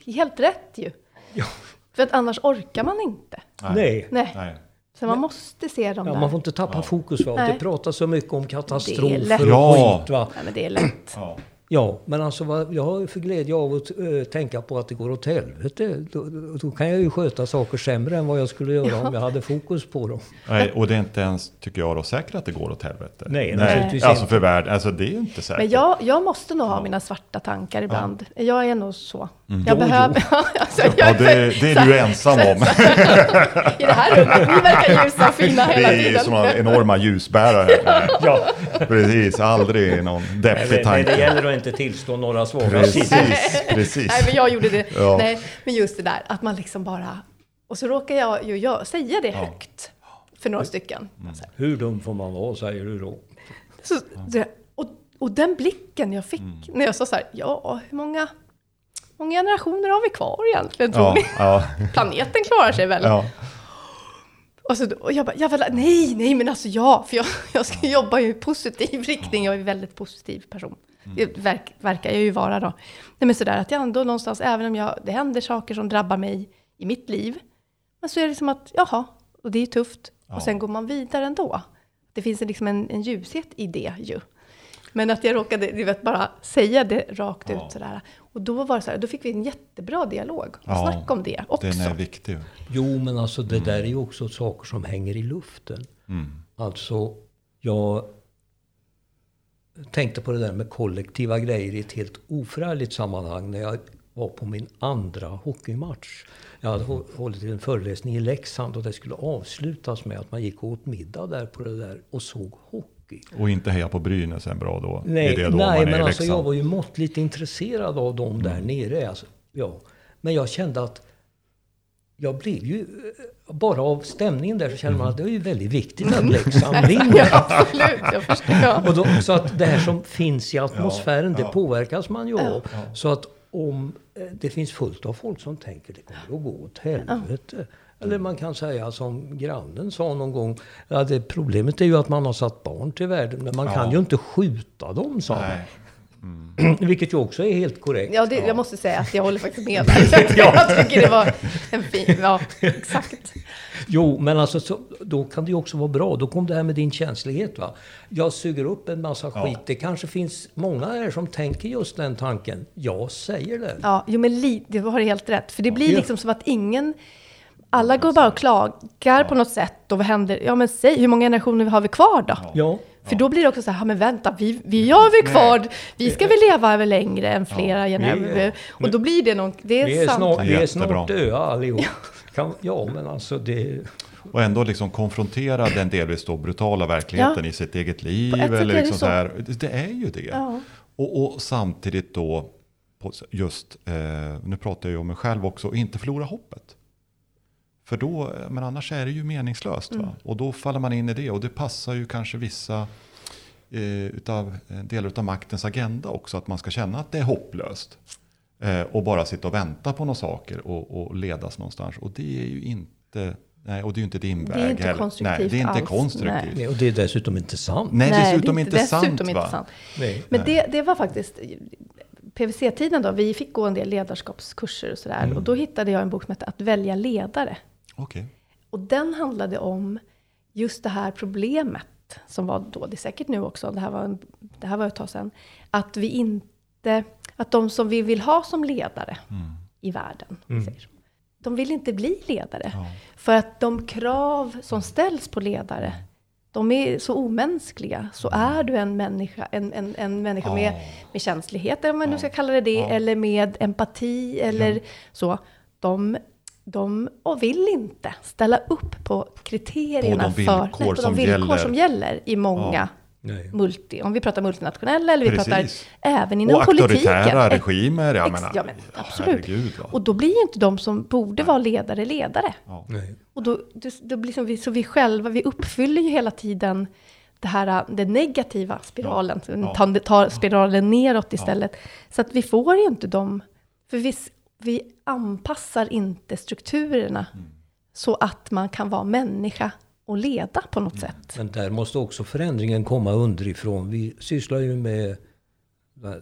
helt rätt ju. Ja. För att annars orkar man inte. Nej. Nej. Nej. Så man måste se dem Ja, där. man får inte tappa fokus. Va? Nej. Det pratas så mycket om Det är katastrofer lätt. och Ja. skit. Va? Nej men det är lätt. Ja. Ja, men alltså vad, jag har för glädje av att eh, tänka på att det går åt helvete. Då, då, kan jag ju sköta saker sämre än vad jag skulle göra om jag hade fokus på dem. Nej, och det är inte ens, tycker jag, då, säkert att det går åt helvete. Nej, naturligtvis Alltså inte. för världen, alltså det är ju inte säkert. Men jag, jag måste nog ha mina svarta tankar ibland. Jag är nog så. Jag Jo, behöver... alltså, jag Ja, det, det är du ensam om. I det här rummet, ni verkar ljusa och fina Vi hela är ju tiden. sådana enorma ljusbärare. Ja, Precis, aldrig någon deppig det tanke. Inte tillstå några svaga Precis, sidor. precis. Nej, men jag gjorde det. Ja. Nej, men just det där att man liksom bara... Och så råkar jag ju jag, säga det högt för några stycken. Här. Hur dum får man vara, säger du då? så, så, och, och den blicken jag fick när jag sa så här, ja, hur många, många generationer har vi kvar egentligen, tror Ja, ni? ja, Planeten klarar sig väl? ja. Och, så, och jag bara, jag bara, nej, nej, men alltså ja, för jag, jag ska jobba i positiv riktning. Jag är en väldigt positiv person. Det verk, verkar jag ju vara då. Nej, men sådär att jag ändå någonstans, även om jag, det händer saker som drabbar mig i mitt liv, men så är det som att, jaha, och det är tufft. Ja. Och sen går man vidare ändå. Det finns liksom en, en ljushet i det ju. Men att jag råkade du vet, bara säga det rakt Ja. ut sådär. Och då var det så här, då fick vi en jättebra dialog. Och Ja, snacka om det också. Den är viktig. Jo, men alltså det där är ju också saker som hänger i luften. Mm. Alltså, jag tänkte på det där med kollektiva grejer i ett helt oförargligt sammanhang när jag var på min andra hockeymatch. Jag hade hå- hållit en föreläsning i Leksand och det skulle avslutas med att man gick och åt middag där på det där och såg hockey. Och inte heja på Brynäs en bra då. Nej, då nej men alltså jag var ju måttligt intresserad av dem där nere. Alltså, ja. Men jag kände att jag blev ju, eh, bara av stämningen där så kände man att det är ju väldigt viktigt att Leksand vinner. ja, absolut, jag förstår. Ja. Och då, så att det här som finns i atmosfären, det ja. påverkas man ju Ja. av. Så att om eh, det finns fullt av folk som tänker det kommer att gå åt helvete. Eller man kan säga som grannen sa någon gång. Ja, det, problemet är ju att man har satt barn till världen. Men man Ja. kan ju inte skjuta dem, sa han. Nej. Vilket ju också är helt korrekt. Ja, det, jag måste säga att jag håller faktiskt med. Jag tycker det var en fin, ja, exakt. Jo, men alltså så, då kan det ju också vara bra. Då kom det här med din känslighet. Va? Jag suger upp en massa Ja. skit. Det kanske finns många här som tänker just den tanken. Jag säger det. Ja, jo men li, det har du helt rätt. För det blir Ja. liksom som att ingen... Alla går bara och klagar på något sätt. Och vad händer? Ja, men säg, hur många generationer har vi kvar då? Ja. För då blir det också så här, ja, men vänta, vi, vi har vi kvar, vi ska väl leva över längre än flera generationer. Och då blir det någon, det är, Vi är, sant. snart, vi är snart döda allihop. Kan, ja, men alltså det... Och ändå liksom konfrontera den delvis då brutala verkligheten Ja. i sitt eget liv. Eller är det liksom så. så här, det, är ju det. Ja. Och, och samtidigt då, just, eh, nu pratar jag ju om mig själv också, inte förlora hoppet. För då, men annars är det ju meningslöst. Mm. Va? Och då faller man in i det. Och det passar ju kanske vissa eh, utav, eh, delar av maktens agenda också. Att man ska känna att det är hopplöst. Eh, och bara sitta och vänta på några saker och, och ledas någonstans. Och det är ju inte, nej, och det är ju inte din Det är väg inte heller. konstruktivt Nej, det är inte alls. konstruktivt. Nej, Och det är dessutom inte sant. Nej, Nej, dessutom det är inte sant. dessutom va? inte sant. Nej. Men det, det var faktiskt PVC-tiden då, vi fick gå en del ledarskapskurser och sådär. Och då hittade jag en bok som hette Att välja ledare. Okej. Och den handlade om just det här problemet som var då, det är säkert nu också, det här var, en, det här var ett tag sedan, att vi inte, att de som vi vill ha som ledare Mm. i världen, vi säger de vill inte bli ledare. Ja. För att de krav som ställs på ledare, de är så omänskliga. Så är du en människa, en, en, en människa med, Ja. med känslighet, eller om man nu Ja. ska kalla det det, Ja. eller med empati, eller Ja. så. De, de och vill inte ställa upp på kriterierna På de för villkor nej, på de som villkor gäller. som gäller i många Nej. multi... Om vi pratar multinationella, eller vi Precis. pratar även inom Och politiken. auktoritära Ex- regimer, jag menar. ja, men absolut. Herregud? Och då blir ju inte de som borde vara ledare, ledare. Ja. Nej. Och då, då, då blir som vi, så vi själva, vi uppfyller ju hela tiden det här, den negativa spiralen. Ja. Tar, tar spiralen neråt istället. Så att vi får ju inte dem, för vi, vi anpassar inte strukturerna Mm. så att man kan vara människa och leda på något sätt. Men där måste också förändringen komma underifrån. Vi sysslar ju med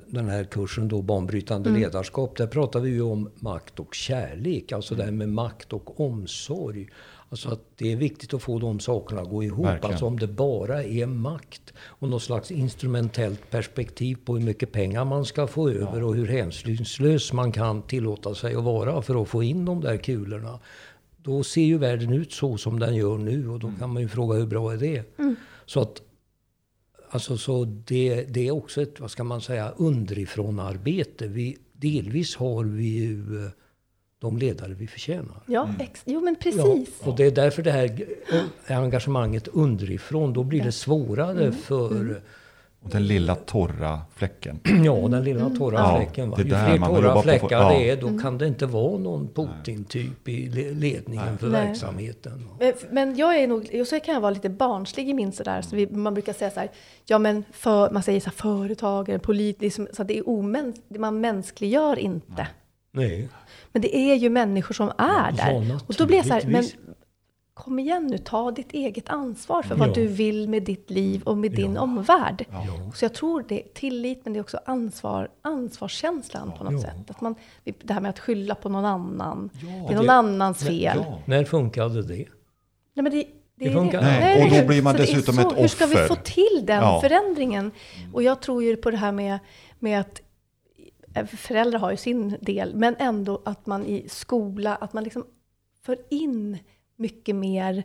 den här kursen då, banbrytande Mm. ledarskap. Där pratar vi ju om makt och kärlek. Alltså det här med makt och omsorg. Alltså att det är viktigt att få de sakerna att gå ihop. Verkligen. Alltså om det bara är makt och något slags instrumentellt perspektiv på hur mycket pengar man ska få över och hur hänsynslös man kan tillåta sig att vara för att få in de där kulorna. Då ser ju världen ut så som den gör nu och då kan man ju fråga hur bra är det? Så att Alltså så det, det är också ett, vad ska man säga, underifrån-arbete. Vi, delvis har vi ju eh, de ledare vi förtjänar. Ja, ex, jo men Mm. Ja, precis. och det är därför det här eh, engagemanget underifrån, då blir det svårare Mm. för Och den lilla torra fläcken. ja, den lilla torra Ja, fläcken. Va? det är Ju fler man torra jobbar på- fläckar ja. det är, då kan det inte vara någon Putin-typ i le- ledningen för Nej. verksamheten. Men, men jag är nog, och så kan jag vara lite barnslig i min sådär, så vi, man brukar säga så här, ja men för, man säger så här, företagare, politiskt, så att det är omäns, man mänskliggör inte. Nej. Men det är ju människor som är där. Ja, och då blir jag så här, men, kom igen nu, ta ditt eget ansvar för vad Ja. du vill med ditt liv och med din omvärld. Ja. Så jag tror det är tillit, men det är också ansvar, ansvarskänslan på något Ja. sätt. Att man, det här med att skylla på någon annan. Ja, det är någon det- annans fel. Ja. När funkade det? Nej, men det, det, Det funkar. Nej, och då blir man så dessutom så, ett Hur ska vi offer. få till den Ja. förändringen? Och jag tror ju på det här med, med att föräldrar har ju sin del, men ändå att man i skola, att man liksom för in mycket mer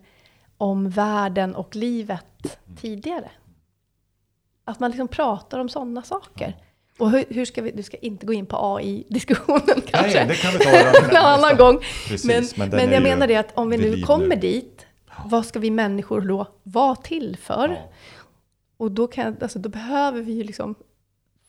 om världen och livet tidigare. Att man liksom pratar om sådana saker. Och hur, hur ska vi, du ska inte gå in på AI-diskussionen kanske. Nej, det kan vi ta en annan gång. Precis, men men men, jag menar det att om vi nu kommer nu. dit, vad ska vi människor då vara till för? Ja. Och då, kan, alltså, då behöver vi ju liksom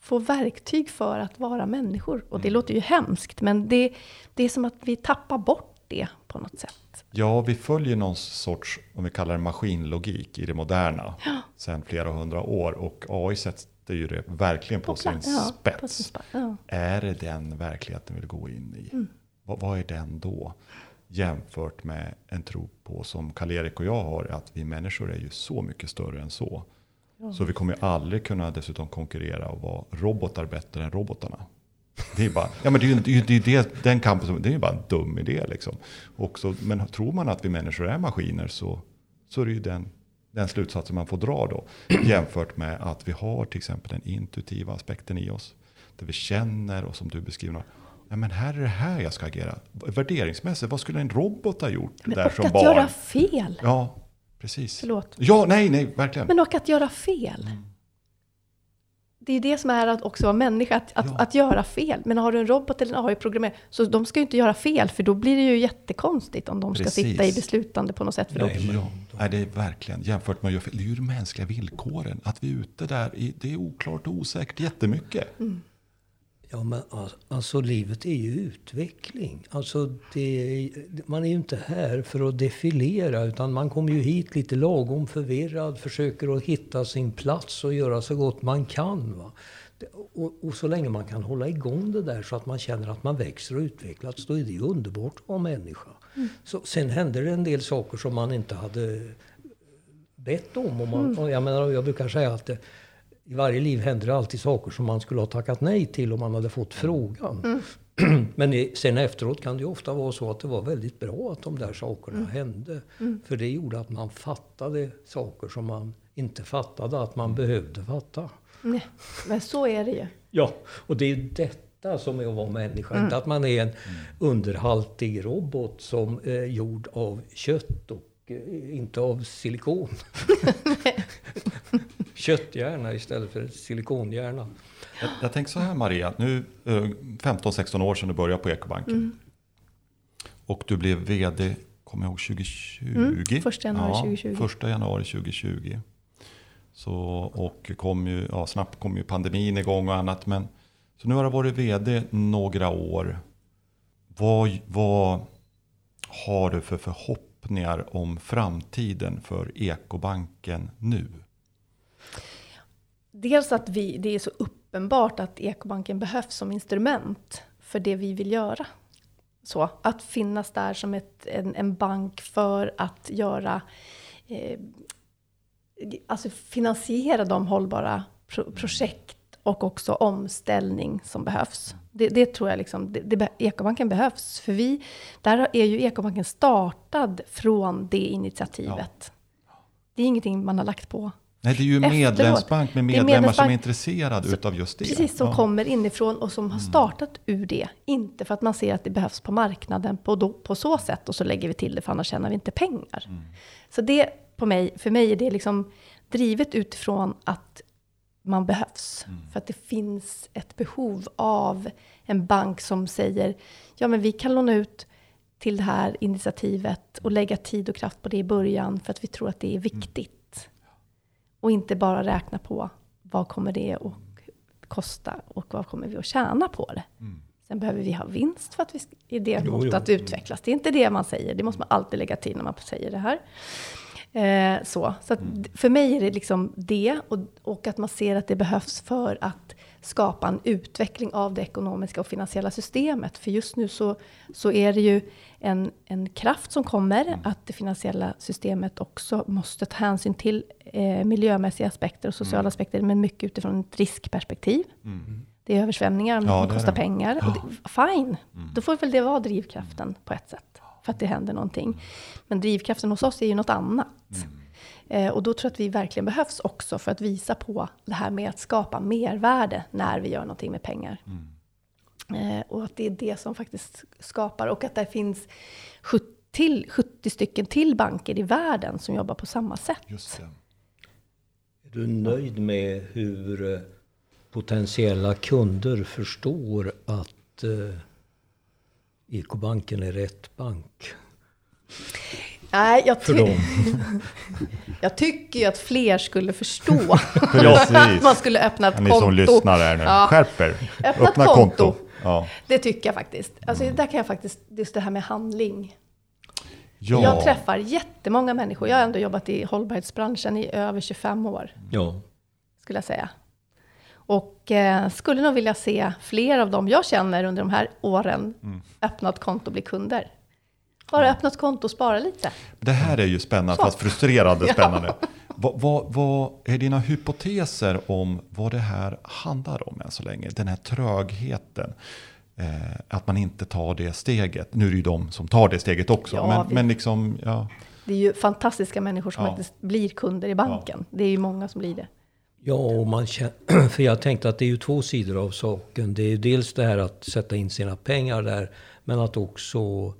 få verktyg för att vara människor. Och det Mm. låter ju hemskt, men det, det är som att vi tappar bort det på något sätt. Ja, vi följer någon sorts, om vi kallar det maskinlogik i det moderna, sedan flera hundra år. Och AI sätter ju det verkligen på, sin plats- ja, spets. på sin spets, ja. Är det den verkligheten vi vill gå in i? Mm. Vad, vad är den då? Jämfört med en tro på som Karl-Erik och jag har, att vi människor är ju så mycket större än så. Så vi kommer aldrig kunna dessutom konkurrera och vara robotar bättre än robotarna. Det är bara, ja men det är ju det är det den kampen som, det är ju bara en dum idé liksom. Och så, men tror man att vi människor är maskiner så, så är det ju den, den slutsatsen man får dra då. Jämfört med att vi har till exempel den intuitiva aspekten i oss. Där vi känner och som du beskriver, ja men här är det här jag ska agera. Värderingsmässigt, vad skulle en robot ha gjort Men, där och som att barn? göra fel. Ja, precis. Förlåt. Ja, nej, nej, verkligen. Men och att göra fel. Det är ju det som är att också vara människa, att, att, Ja. att göra fel. Men har du en robot eller en AI-programmerare, så de ska ju inte göra fel, för då blir det ju jättekonstigt om de ska Precis. sitta i beslutande på något sätt. För då, Nej, men- Ja, nej, det är verkligen jämfört med att göra fel. Det är ju de mänskliga villkoren. Att vi är ute där, i, det är oklart och osäkert jättemycket. Ja, men alltså, livet är ju utveckling. Alltså det, man är ju inte här för att defilera utan man kommer ju hit lite lagom förvirrad, försöker att hitta sin plats och göra så gott man kan. Va? Och, och så länge man kan hålla igång det där så att man känner att man växer och utvecklas, då är det ju underbart att vara människa. Så, sen händer det en del saker som man inte hade bett om. Och man, och jag, menar, jag brukar säga att det, i varje liv händer det alltid saker som man skulle ha tackat nej till om man hade fått frågan. Men i, sen efteråt kan det ju ofta vara så att det var väldigt bra att de där sakerna hände. För det gjorde att man fattade saker som man inte fattade att man behövde fatta. nej, men så är det ju. Ja, och det är ju detta som är att vara människa. Inte att man är en underhaltig robot som är gjord av kött och eh, inte av silikon. Kötthjärna istället för ett silikonhjärna. Jag, jag tänker så här Maria, nu eh, 15-16 år sedan du började på Ekobanken. Och du blev vd, kommer jag ihåg, 2020? Mm, första januari 2020. Första januari 2020. Så, och kom ju, ja, snabbt kom ju pandemin igång och annat. Men, så nu har du varit vd några år. Vad, vad har du för förhoppningar om framtiden för Ekobanken nu? Dels att vi, det är så uppenbart att ekobanken behövs som instrument för det vi vill göra. Så, att finnas där som ett, en, en bank för att göra, eh, alltså finansiera de hållbara pro, projekt och också omställning som behövs. Det, det tror jag liksom, det, det, ekobanken behövs. För vi, där är ju ekobanken startad från det initiativet. Det är ingenting man har lagt på Nej, det är ju Efteråt. medlemsbank med medlemmar som är medlemsbank- intresserade Så- utav just det. Precis, som Ja. kommer inifrån och som har startat ur det. Inte för att man ser att det behövs på marknaden på, då, på så sätt och så lägger vi till det för annars tjänar vi inte pengar. Så det på mig, för mig är det liksom drivet utifrån att man behövs. För att det finns ett behov av en bank som säger ja men vi kan låna ut till det här initiativet och lägga tid och kraft på det i början för att vi tror att det är viktigt. Och inte bara räkna på vad kommer det att kosta och vad kommer vi att tjäna på det. Sen behöver vi ha vinst för att vi i det jo. att utvecklas. Det är inte det man säger, det måste man alltid lägga till när man säger det här. Eh, så så att d- för mig är det liksom det och, och att man ser att det behövs för att skapa en utveckling av det ekonomiska och finansiella systemet. För just nu så, så är det ju en, en kraft som kommer, mm. att det finansiella systemet också måste ta hänsyn till eh, miljömässiga aspekter och sociala mm. aspekter, men mycket utifrån ett riskperspektiv. Mm. Det är översvämningar, ja, det kostar det. pengar. Ja. Det, fine, mm. då får väl det vara drivkraften på ett sätt, för att det händer någonting. Men drivkraften hos oss är ju något annat. Mm. Eh, och då tror jag att vi verkligen behövs också för att visa på det här med att skapa mervärde när vi gör någonting med pengar. Mm. Eh, och att det är det som faktiskt skapar, och att det finns 70, till, 70 stycken till banker i världen som jobbar på samma sätt. Är du nöjd med hur eh, potentiella kunder förstår att eh, Ekobanken är rätt bank? Nej, jag, ty jag tycker ju att fler skulle förstå att man skulle öppna ett Ni konto. Ni som lyssnar här nu, ja. skärp er. Öppna, öppna ett konto. konto. Ja. Det tycker jag faktiskt. Alltså, mm. Där kan jag faktiskt, just det här med handling. Ja. Jag träffar jättemånga människor. Jag har ändå jobbat i hållbarhetsbranschen i över 25 år. Ja. Skulle jag säga. Och eh, skulle nog vilja se fler av dem jag känner under de här åren mm. öppna ett konto och bli kunder. Bara öppna ett konto och spara lite. Det här är ju spännande, Så. fast frustrerande spännande. ja. vad, vad, vad, är dina hypoteser om vad det här handlar om än så länge? Den här trögheten. Eh, att man inte tar det steget. Nu är det ju de som tar det steget också. Ja, men, vi, men liksom, ja. Det är ju fantastiska människor som ja. faktiskt blir kunder i banken. Ja. Det är ju många som blir det. Ja, och man känner, för jag tänkte att det är ju två sidor av saken. Det är dels det här att sätta in sina pengar där, men att också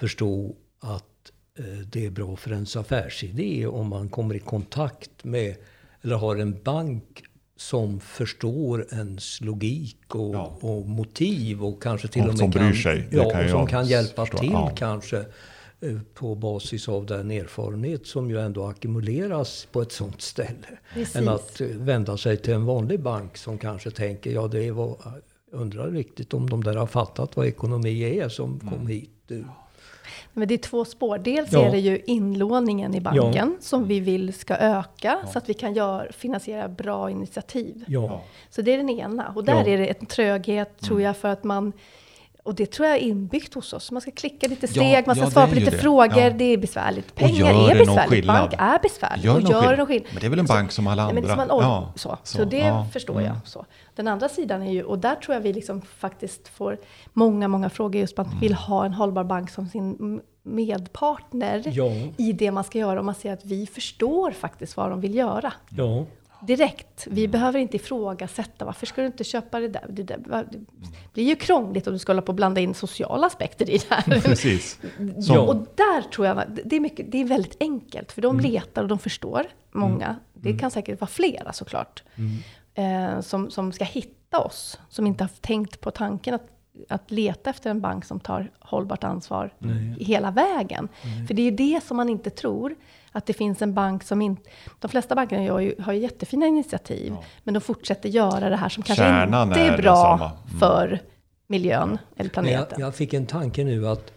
förstå att eh, det är bra för ens affärsidé om man kommer i kontakt med, eller har en bank som förstår ens logik och, ja. och motiv och kanske till och, och med som kan, bryr sig. ja, kan som kan hjälpa förstå. till ja. kanske eh, på basis av den erfarenhet som ju ändå ackumuleras på ett sånt ställe. Precis. Än att eh, vända sig till en vanlig bank som kanske tänker, ja det var, undrar riktigt om de där har fattat vad ekonomi är som mm. kom hit. Men det är två spår. Dels ja. är det ju inlåningen i banken ja. som vi vill ska öka ja. så att vi kan gör, finansiera bra initiativ. Så det är den ena. Och där är det en tröghet tror mm. jag för att man och det tror jag är inbyggt hos oss. Man ska klicka lite steg, ja, man ska ja, svara på lite frågor. Ja. Det är besvärligt. Pengar är besvärligt. Bank är besvärligt. Gör och gör någon skillnad. Men det är väl en bank som alla andra? Men man, ja, så. så. så det förstår mm. jag. Så. Den andra sidan är ju, och där tror jag vi liksom faktiskt får många, många frågor just på att man mm. vill ha en hållbar bank som sin medpartner i det man ska göra. Och man ser att vi förstår faktiskt vad de vill göra direkt. Vi mm. behöver inte ifrågasätta. Varför ska du inte köpa det där? Det, där, det blir ju krångligt om du ska hålla på och blanda in sociala aspekter i det här. Precis. Ja. Och där tror jag, det är, mycket, det är väldigt enkelt. För de mm. letar och de förstår, många. Mm. Det mm. kan säkert vara flera såklart. Mm. Eh, som, som ska hitta oss. Som inte har tänkt på tanken att att leta efter en bank som tar hållbart ansvar Nej. hela vägen. Nej. För det är ju det som man inte tror. Att det finns en bank som inte... De flesta bankerna har ju, har ju jättefina initiativ, ja. men de fortsätter göra det här som kanske Kärnan inte är, är bra mm. för miljön eller planeten. Jag, jag, fick en tanke nu att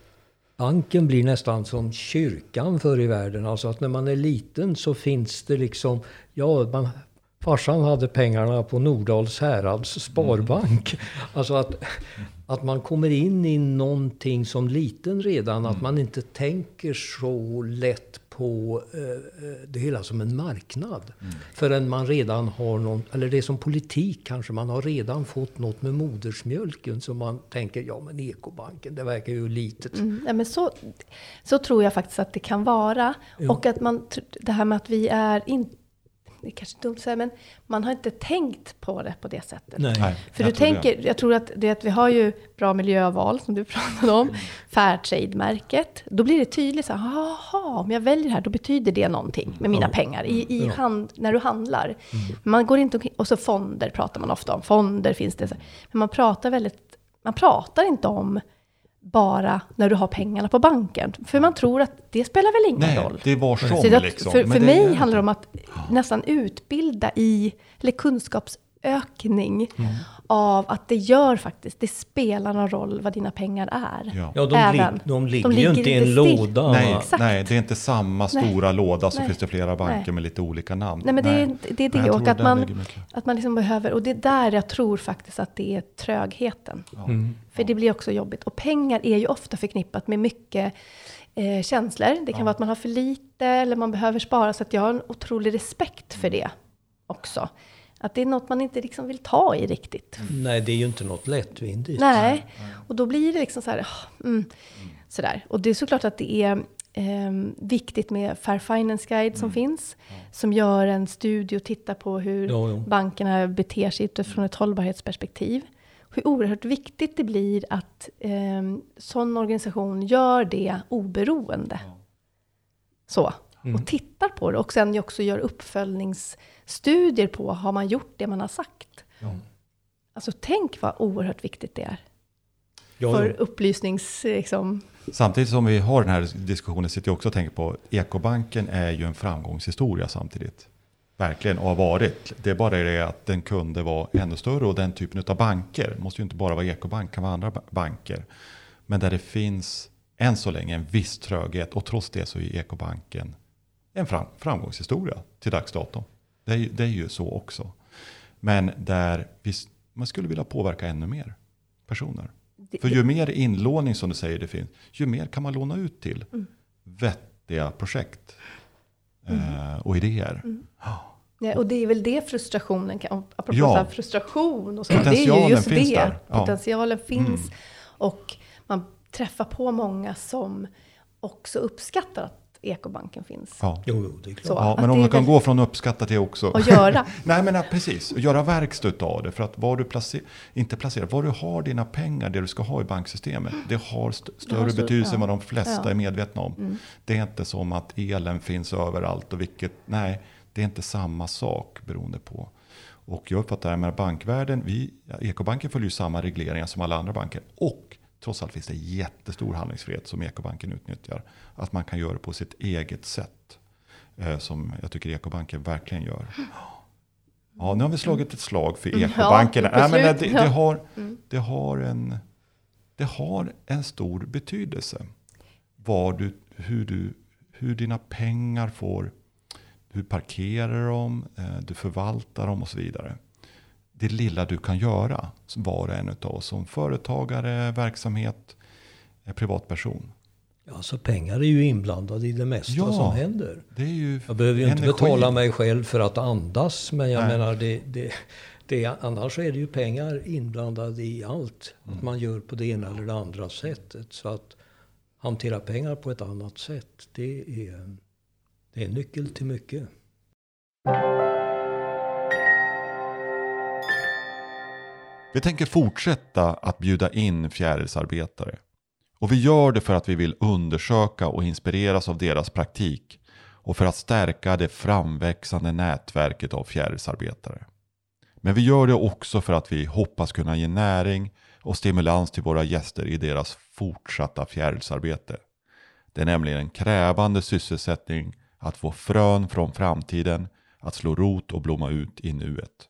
banken blir nästan som kyrkan förr i världen. Alltså att när man är liten så finns det liksom... Ja, man, farsan hade pengarna på Nordals härads sparbank. Mm. Alltså att, att man kommer in i någonting som liten redan. Mm. Att man inte tänker så lätt på eh, eh, det hela som en marknad. Mm. Förrän man redan har någon, eller det är som politik kanske, man har redan fått något med modersmjölken som man tänker, ja men ekobanken, det verkar ju litet. Mm, ja, men så, så tror jag faktiskt att det kan vara. Ja. Och att man, det här med att vi är inte det är kanske dumt att säga, men man har inte tänkt på det på det sättet. Nej, För du tänker, det. jag tror att, det att vi har ju bra miljöval, som du pratade om, mm. Fairtrade-märket. Då blir det tydligt så här, jaha, om jag väljer det här, då betyder det någonting med mina ja. pengar i, i ja. hand, när du handlar. Mm. Man går inte och så fonder pratar man ofta om, fonder finns det. Men man pratar väldigt, man pratar inte om bara när du har pengarna på banken. För man tror att det spelar väl ingen Nej, roll. det var som att, liksom. För, för mig är... handlar det om att nästan utbilda i, eller kunskaps utökning av att det gör faktiskt, det spelar någon roll vad dina pengar är. Ja. Ja, de, Även. lig, de ligger De ju ligger inte i en still. låda. Nej, nej, det är inte samma Nej. stora låda så Nej. finns det flera banker Nej. med lite olika namn. Nej, men det är, det är det. Och att man, att man liksom behöver, och det är där jag tror faktiskt att det är trögheten. Mm. För det blir också jobbigt. Och pengar är ju ofta förknippat med mycket eh, känslor. Det kan vara att man har för lite eller man behöver spara. Så att jag har en otrolig respekt för det också. Att det är något man inte liksom vill ta i riktigt. Nej, det är ju inte något lättvindigt. Nej, och då blir det liksom så här, ah, mm, sådär. Och det är såklart att det är ehm, viktigt med Fair Finance Guide som finns. Som gör en studie och tittar på hur Ja, ja. bankerna beter sig utifrån ett hållbarhetsperspektiv. Hur oerhört viktigt det blir att um, sån organisation gör det oberoende. Så. Och tittar på det. Och sen också gör uppföljningsstudier på, har man gjort det man har sagt? Alltså tänk vad oerhört viktigt det är. Ja, för ja. upplysnings... Liksom, Samtidigt som vi har den här diskussionen sitter jag också och tänker på Ekobanken är ju en framgångshistoria samtidigt. Verkligen och har varit. Det är bara det att den kunde vara ännu större och den typen av banker, måste ju inte bara vara Ekobank, kan vara andra ba- banker. Men där det finns än så länge en viss tröghet och trots det så är Ekobanken en fram, framgångshistoria till dags dato. Det är, ju- det är ju så också. Men där vi, man skulle vilja påverka ännu mer personer. det, För ju mer inlåning som du säger det finns, ju mer kan man låna ut till Mm. vettiga projekt eh, och idéer. Mm. ja, och det är väl det frustrationen kan... Apropå Ja. frustration och så. Det är ju just finns det. där. Ja. Potentialen finns. Mm. Och man träffar på många som också uppskattar att ekobanken finns. Ja. Jo, jo, det är klart. Så. Ja, men om det man kan gå från uppskatta till också. Och göra. Nej men ja, precis, och göra verkstad av det. För att var du placer, inte placerar, var du har dina pengar, det du ska ha i banksystemet. Det har st- större har stor- betydelse ja. än vad de flesta Ja. Mm. är medvetna om. Det är inte som att elen finns överallt och vilket, nej, det är inte samma sak beroende på. Och jag uppfattar det här med bankvärlden, vi, ja, Ekobanken följer ju samma regleringar som alla andra banker. Och trots allt finns det jättestor handlingsfrihet som Ekobanken utnyttjar. Att man kan göra det på sitt eget sätt. Eh, som jag tycker Ekobanken verkligen gör. Ja, nu har vi slagit ett slag för Mm, ja, ekobankerna. Nej, men det, det, har, det, har en, det har en stor betydelse. Vad du, hur, du, hur dina pengar får, du parkerar dem, eh, du förvaltar dem och så vidare. Det lilla du kan göra, var och en av oss, som företagare, verksamhet, eh, privatperson. Ja, så pengar är ju inblandade i det mesta Ja. som händer. Jag behöver ju inte energi. betala mig själv för att andas, men jag Nej. menar, det, det, det, annars är det ju pengar inblandade i allt. Att man gör på det ena eller det andra sättet. Så att hantera pengar på ett annat sätt, det är, det är en nyckel till mycket. Vi tänker fortsätta att bjuda in fjärilsarbetare. Och vi gör det för att vi vill undersöka och inspireras av deras praktik och för att stärka det framväxande nätverket av fjärilsarbetare. Men vi gör det också för att vi hoppas kunna ge näring och stimulans till våra gäster i deras fortsatta fjärilsarbete. Det är nämligen en krävande sysselsättning att få frön från framtiden att slå rot och blomma ut i nuet.